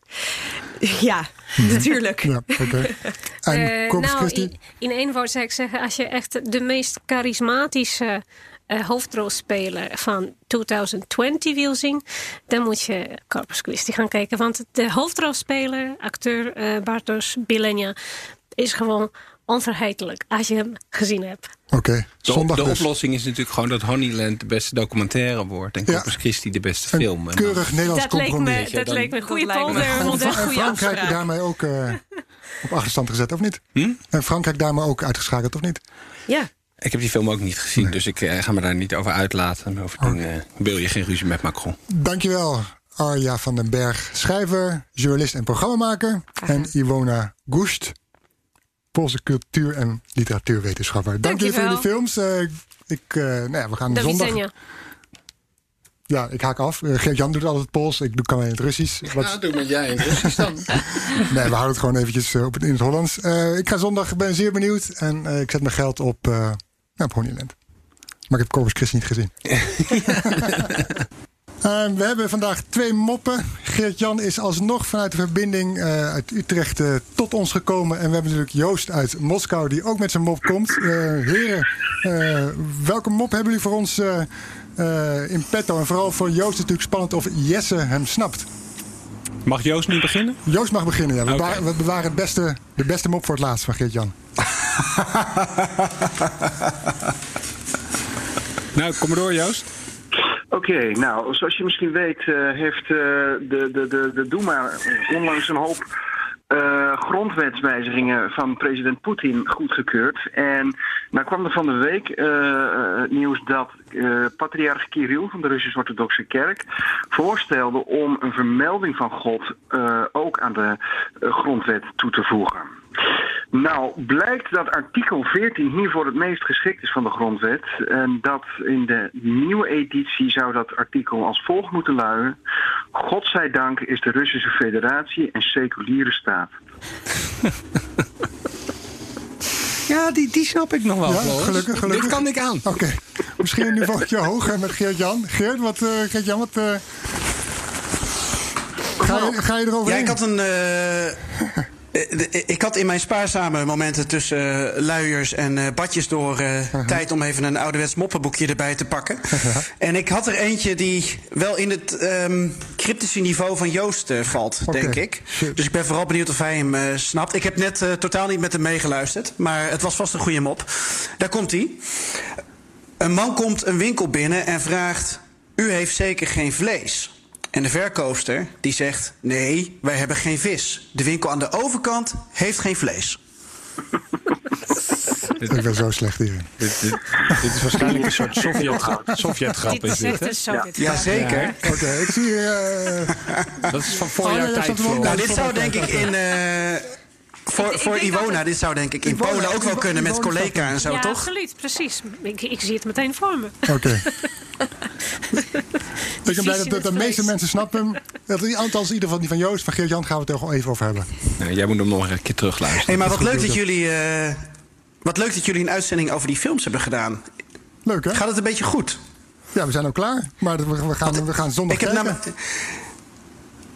Ja, natuurlijk. Ja, oké. En Eh, Corpus nou, Christi? in, in één woord zou ik zeggen, als je echt de meest charismatische eh, hoofdrolspeler van 2020 wil zien, dan moet je Corpus Christi gaan kijken. Want de hoofdrolspeler, acteur eh Bartosz Bilenja, is gewoon onvergetelijk als je hem gezien hebt. Oké, De, zondag de dus. oplossing is natuurlijk gewoon dat Honeyland de beste documentaire wordt. En Ja. Corpus Christi de beste Een film. Keurig Nederlands Dat leek me, dat leek me een goede polder. Frankrijk daarmee ook eh, op achterstand gezet, of niet? Hm? En Frankrijk daarmee ook uitgeschakeld, of niet? Ja. Ik heb die film ook niet gezien, dus ik eh, ga me daar niet over uitlaten. Bovendien eh, wil je geen ruzie met Macron. Dankjewel, Arja van den Berg, schrijver, journalist en programmamaker. En Iwona Goest, Poolse cultuur- en literatuurwetenschapper. Dank jullie voor jullie Dankjewel. films. Eh, ik, eh, nou ja, we gaan De zondag... Ja, ik haak af. Eh, Geert-Jan doet altijd Pools, ik doe kan in het Russisch. Wat- doe met jij in Russisch dan. Nee, we houden het gewoon eventjes op het, in het Hollands. Eh, ik ga zondag, ik ben zeer benieuwd. En eh, ik zet mijn geld op, eh ja, op Honeyland. Maar ik heb Corpus Christi niet gezien. Eh, we hebben vandaag twee moppen. Geert-Jan is alsnog vanuit de verbinding eh, uit Utrecht eh, tot ons gekomen. En we hebben natuurlijk Joost uit Moskou die ook met zijn mop komt. Heren, welke mop hebben jullie voor ons in petto? En vooral voor Joost is het natuurlijk spannend of Jesse hem snapt. Mag Joost nu beginnen? Joost mag beginnen. Ja. We, we bewaren het beste, de beste mop voor het laatst van Geert-Jan. Nou, kom maar door Joost. Oké, nou, zoals je misschien weet eh, heeft eh, de, de, de, de Duma onlangs een hoop eh, grondwetswijzigingen van president Poetin goedgekeurd. En nou kwam er van de week nieuws dat patriarch Kirill van de Russisch-Orthodoxe Kerk voorstelde om een vermelding van God ook aan de grondwet toe te voegen. Nou, blijkt dat artikel 14 hiervoor het meest geschikt is van de grondwet. En dat in de nieuwe editie zou dat artikel als volgt moeten luiden. Godzijdank is de Russische federatie een seculiere staat. Ja, die, die snap ik nog wel. Ja, gelukkig, gelukkig. Dit kan ik aan. Oké, misschien een niveautje hoger met Geert-Jan. Geert, wat, eh Geert-Jan, wat... eh, ga, je, ga je erover Ja, ik had een. eh, ik had in mijn spaarzame momenten tussen eh, luiers en eh, badjes door eh, tijd om even een ouderwets moppenboekje erbij te pakken. En ik had er eentje die wel in het ehm, cryptische niveau van Joost eh, valt, denk ik. Dus ik ben vooral benieuwd of hij hem eh, snapt. Ik heb net eh, totaal niet met hem meegeluisterd, maar het was vast een goede mop. Daar komt hij. Een man komt een winkel binnen en vraagt: U heeft zeker geen vlees? En de verkoopster die zegt: Nee, wij hebben geen vis. De winkel aan de overkant heeft geen vlees. Ik ben zo slecht hierin. Dit, dit, dit is waarschijnlijk een soort Sovjet-grap. Sovjet-grap Dit is is dit, echt hè? een Sovjet. Jazeker. Oké, ik zie hier... eh, Dat is van Oh, voor ja, jouw ja, tijd. Nou, dit zou denk ik in. eh, voor ik voor Iwona, het- dit zou denk ik in Iwona, Polen ook wel kunnen met Iwona collega en zo, ja, toch? absoluut, precies. Ik, ik zie het meteen voor me. Oké. ik ben blij dat, de meeste mensen snappen. Dat die aantal in ieder geval die van Joost, van Geert-Jan gaan we het er gewoon even over hebben. Nee, jij moet hem nog een keer terugluisteren. Hey, maar wat leuk dat jullie. eh, wat leuk dat jullie een uitzending over die films hebben gedaan. Leuk hè? Gaat het een beetje goed? Ja, we zijn ook klaar. Maar we, we gaan, we gaan zondag Ik heb namelijk.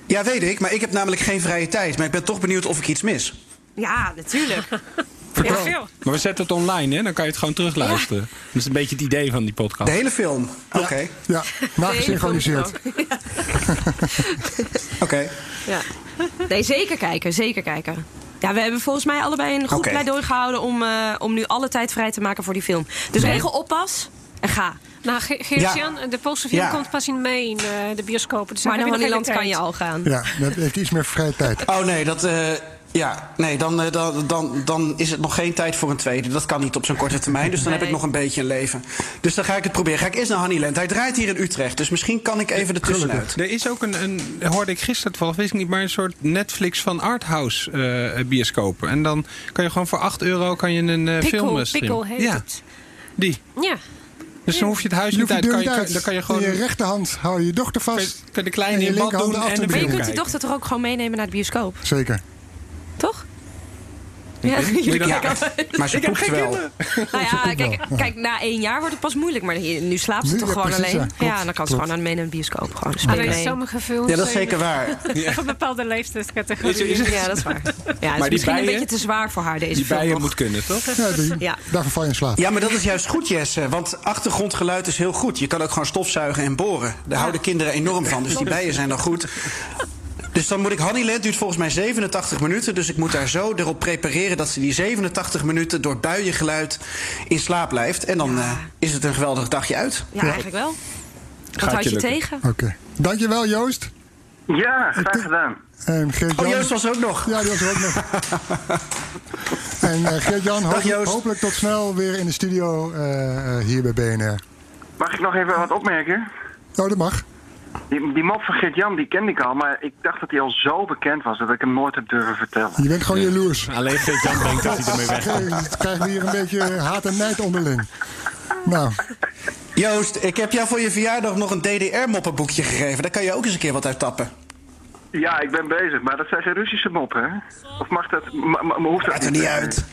Ja, weet ik, maar ik heb namelijk geen vrije tijd. Maar ik ben toch benieuwd of ik iets mis. Ja, natuurlijk. Vertel. Ja, veel. Maar we zetten het online, hè? Dan kan je het gewoon terugluisteren. Dat is een beetje het idee van die podcast. De hele film? Oké. Ja, nagesynchroniseerd. Oké. Ja. Nee, zeker kijken, zeker kijken. Ja, we hebben volgens mij allebei een goed Oké. pleidooi gehouden om, eh, om nu alle tijd vrij te maken voor die film. Dus regel oppas en ga. Nou, Ge- Geert-Jan, de Poolse film Ja. komt pas in mei in eh, de bioscopen. Dus Maar naar Honeyland even kan je al gaan. Ja, dat heeft iets meer vrije tijd. Oh nee, dat. eh, ja, nee, dan, eh, dan, dan, dan is het nog geen tijd voor een tweede. Dat kan niet op zo'n korte termijn. Dus dan heb ik nog een beetje een leven. Dus dan ga ik het proberen. Ga ik eerst naar Honeyland. Hij draait hier in Utrecht. Dus misschien kan ik even ertussenuit. Er is ook een, een hoorde ik gisteren toevallig, wist ik niet, maar een soort Netflix van arthouse eh bioscopen. En dan kan je gewoon voor 8 euro kan je een eh, Pickle, film eh, Pickle streamen. heet ja, het. die. Ja. Dus dan hoef je het huis Je niet uit. je Kan je, uit. dan kan je gewoon In je rechterhand hou je je dochter vast. kan je de kleine je in bad linkerhand doen de en de Maar je kunt die kijken. dochter toch ook gewoon meenemen naar de bioscoop? Zeker. Ja, jullie maar ze Ik heb poept geen wel. kinderen. Nou ja, kijk, kijk, na één jaar wordt het pas moeilijk. Maar nu slaapt ze Nu, toch ja, gewoon alleen? ja, klopt, ja, dan kan ze gewoon aan mee naar de bioscoop. Gewoon spelen Alleen mee. sommige films Ja, dat is zeker waar. van bepaalde leeftijdscategorieën. Is- is- Ja, dat is waar. Ja, het is Maar die misschien bijen- een beetje te zwaar voor haar, deze Die bijen moet kunnen, toch? Ja, die, Ja. Daarvoor val je in slaap. Ja, maar dat is juist goed, Jesse. Want achtergrondgeluid is heel goed. Je kan ook gewoon stofzuigen en boren. Daar houden kinderen enorm van. Dus die bijen zijn dan goed. Dus dan moet ik Honeyland duurt volgens mij 87 minuten. Dus ik moet daar zo erop prepareren dat ze die 87 minuten door buiengeluid in slaap blijft. En dan eh, is het een geweldig dagje uit. Ja, eigenlijk wel. Wat Gaat houd je tegen? Oké. Dankjewel, Joost. Ja, graag gedaan. En Geert-Jan. Oh, Joost was er ook nog. Ja, die was er ook nog. en eh, Geert-Jan, hoop- hopelijk tot snel weer in de studio eh, eh, hier bij BNR. Mag ik nog even wat opmerken? Oh, dat mag. Die, die mop van Gert-Jan, die kende ik al, maar ik dacht dat hij al zo bekend was dat ik hem nooit heb durven vertellen. Je bent gewoon jaloers. Alleen Geert-Jan denkt dat hij ermee weg Krijg- krijgen we hier een beetje haat en nijd onderling. Nou, Joost, ik heb jou voor je verjaardag nog een DDR-moppenboekje gegeven. Daar kan je ook eens een keer wat uit tappen. Ja, ik ben bezig, maar dat zijn geen Russische moppen, hè? Of mag dat, ma, ma- hoeft dat Maakt er niet uit.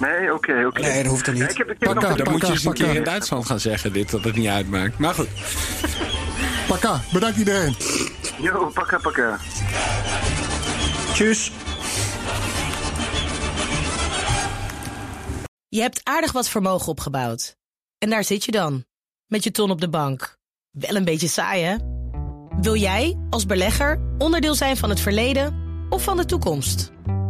Nee, oké, oké. Nee, dat hoeft er Ja, niet. ik heb, ik heb Pakka, nog Dan moet je eens een pakka. keer in Duitsland gaan zeggen dit, dat het niet uitmaakt. Maar goed. pakka. Bedankt iedereen. Yo, pakka, pakka. Tjus. Je hebt aardig wat vermogen opgebouwd. En daar zit je dan, met je ton op de bank. Wel een beetje saai, hè? Wil jij, als belegger, onderdeel zijn van het verleden of van de toekomst?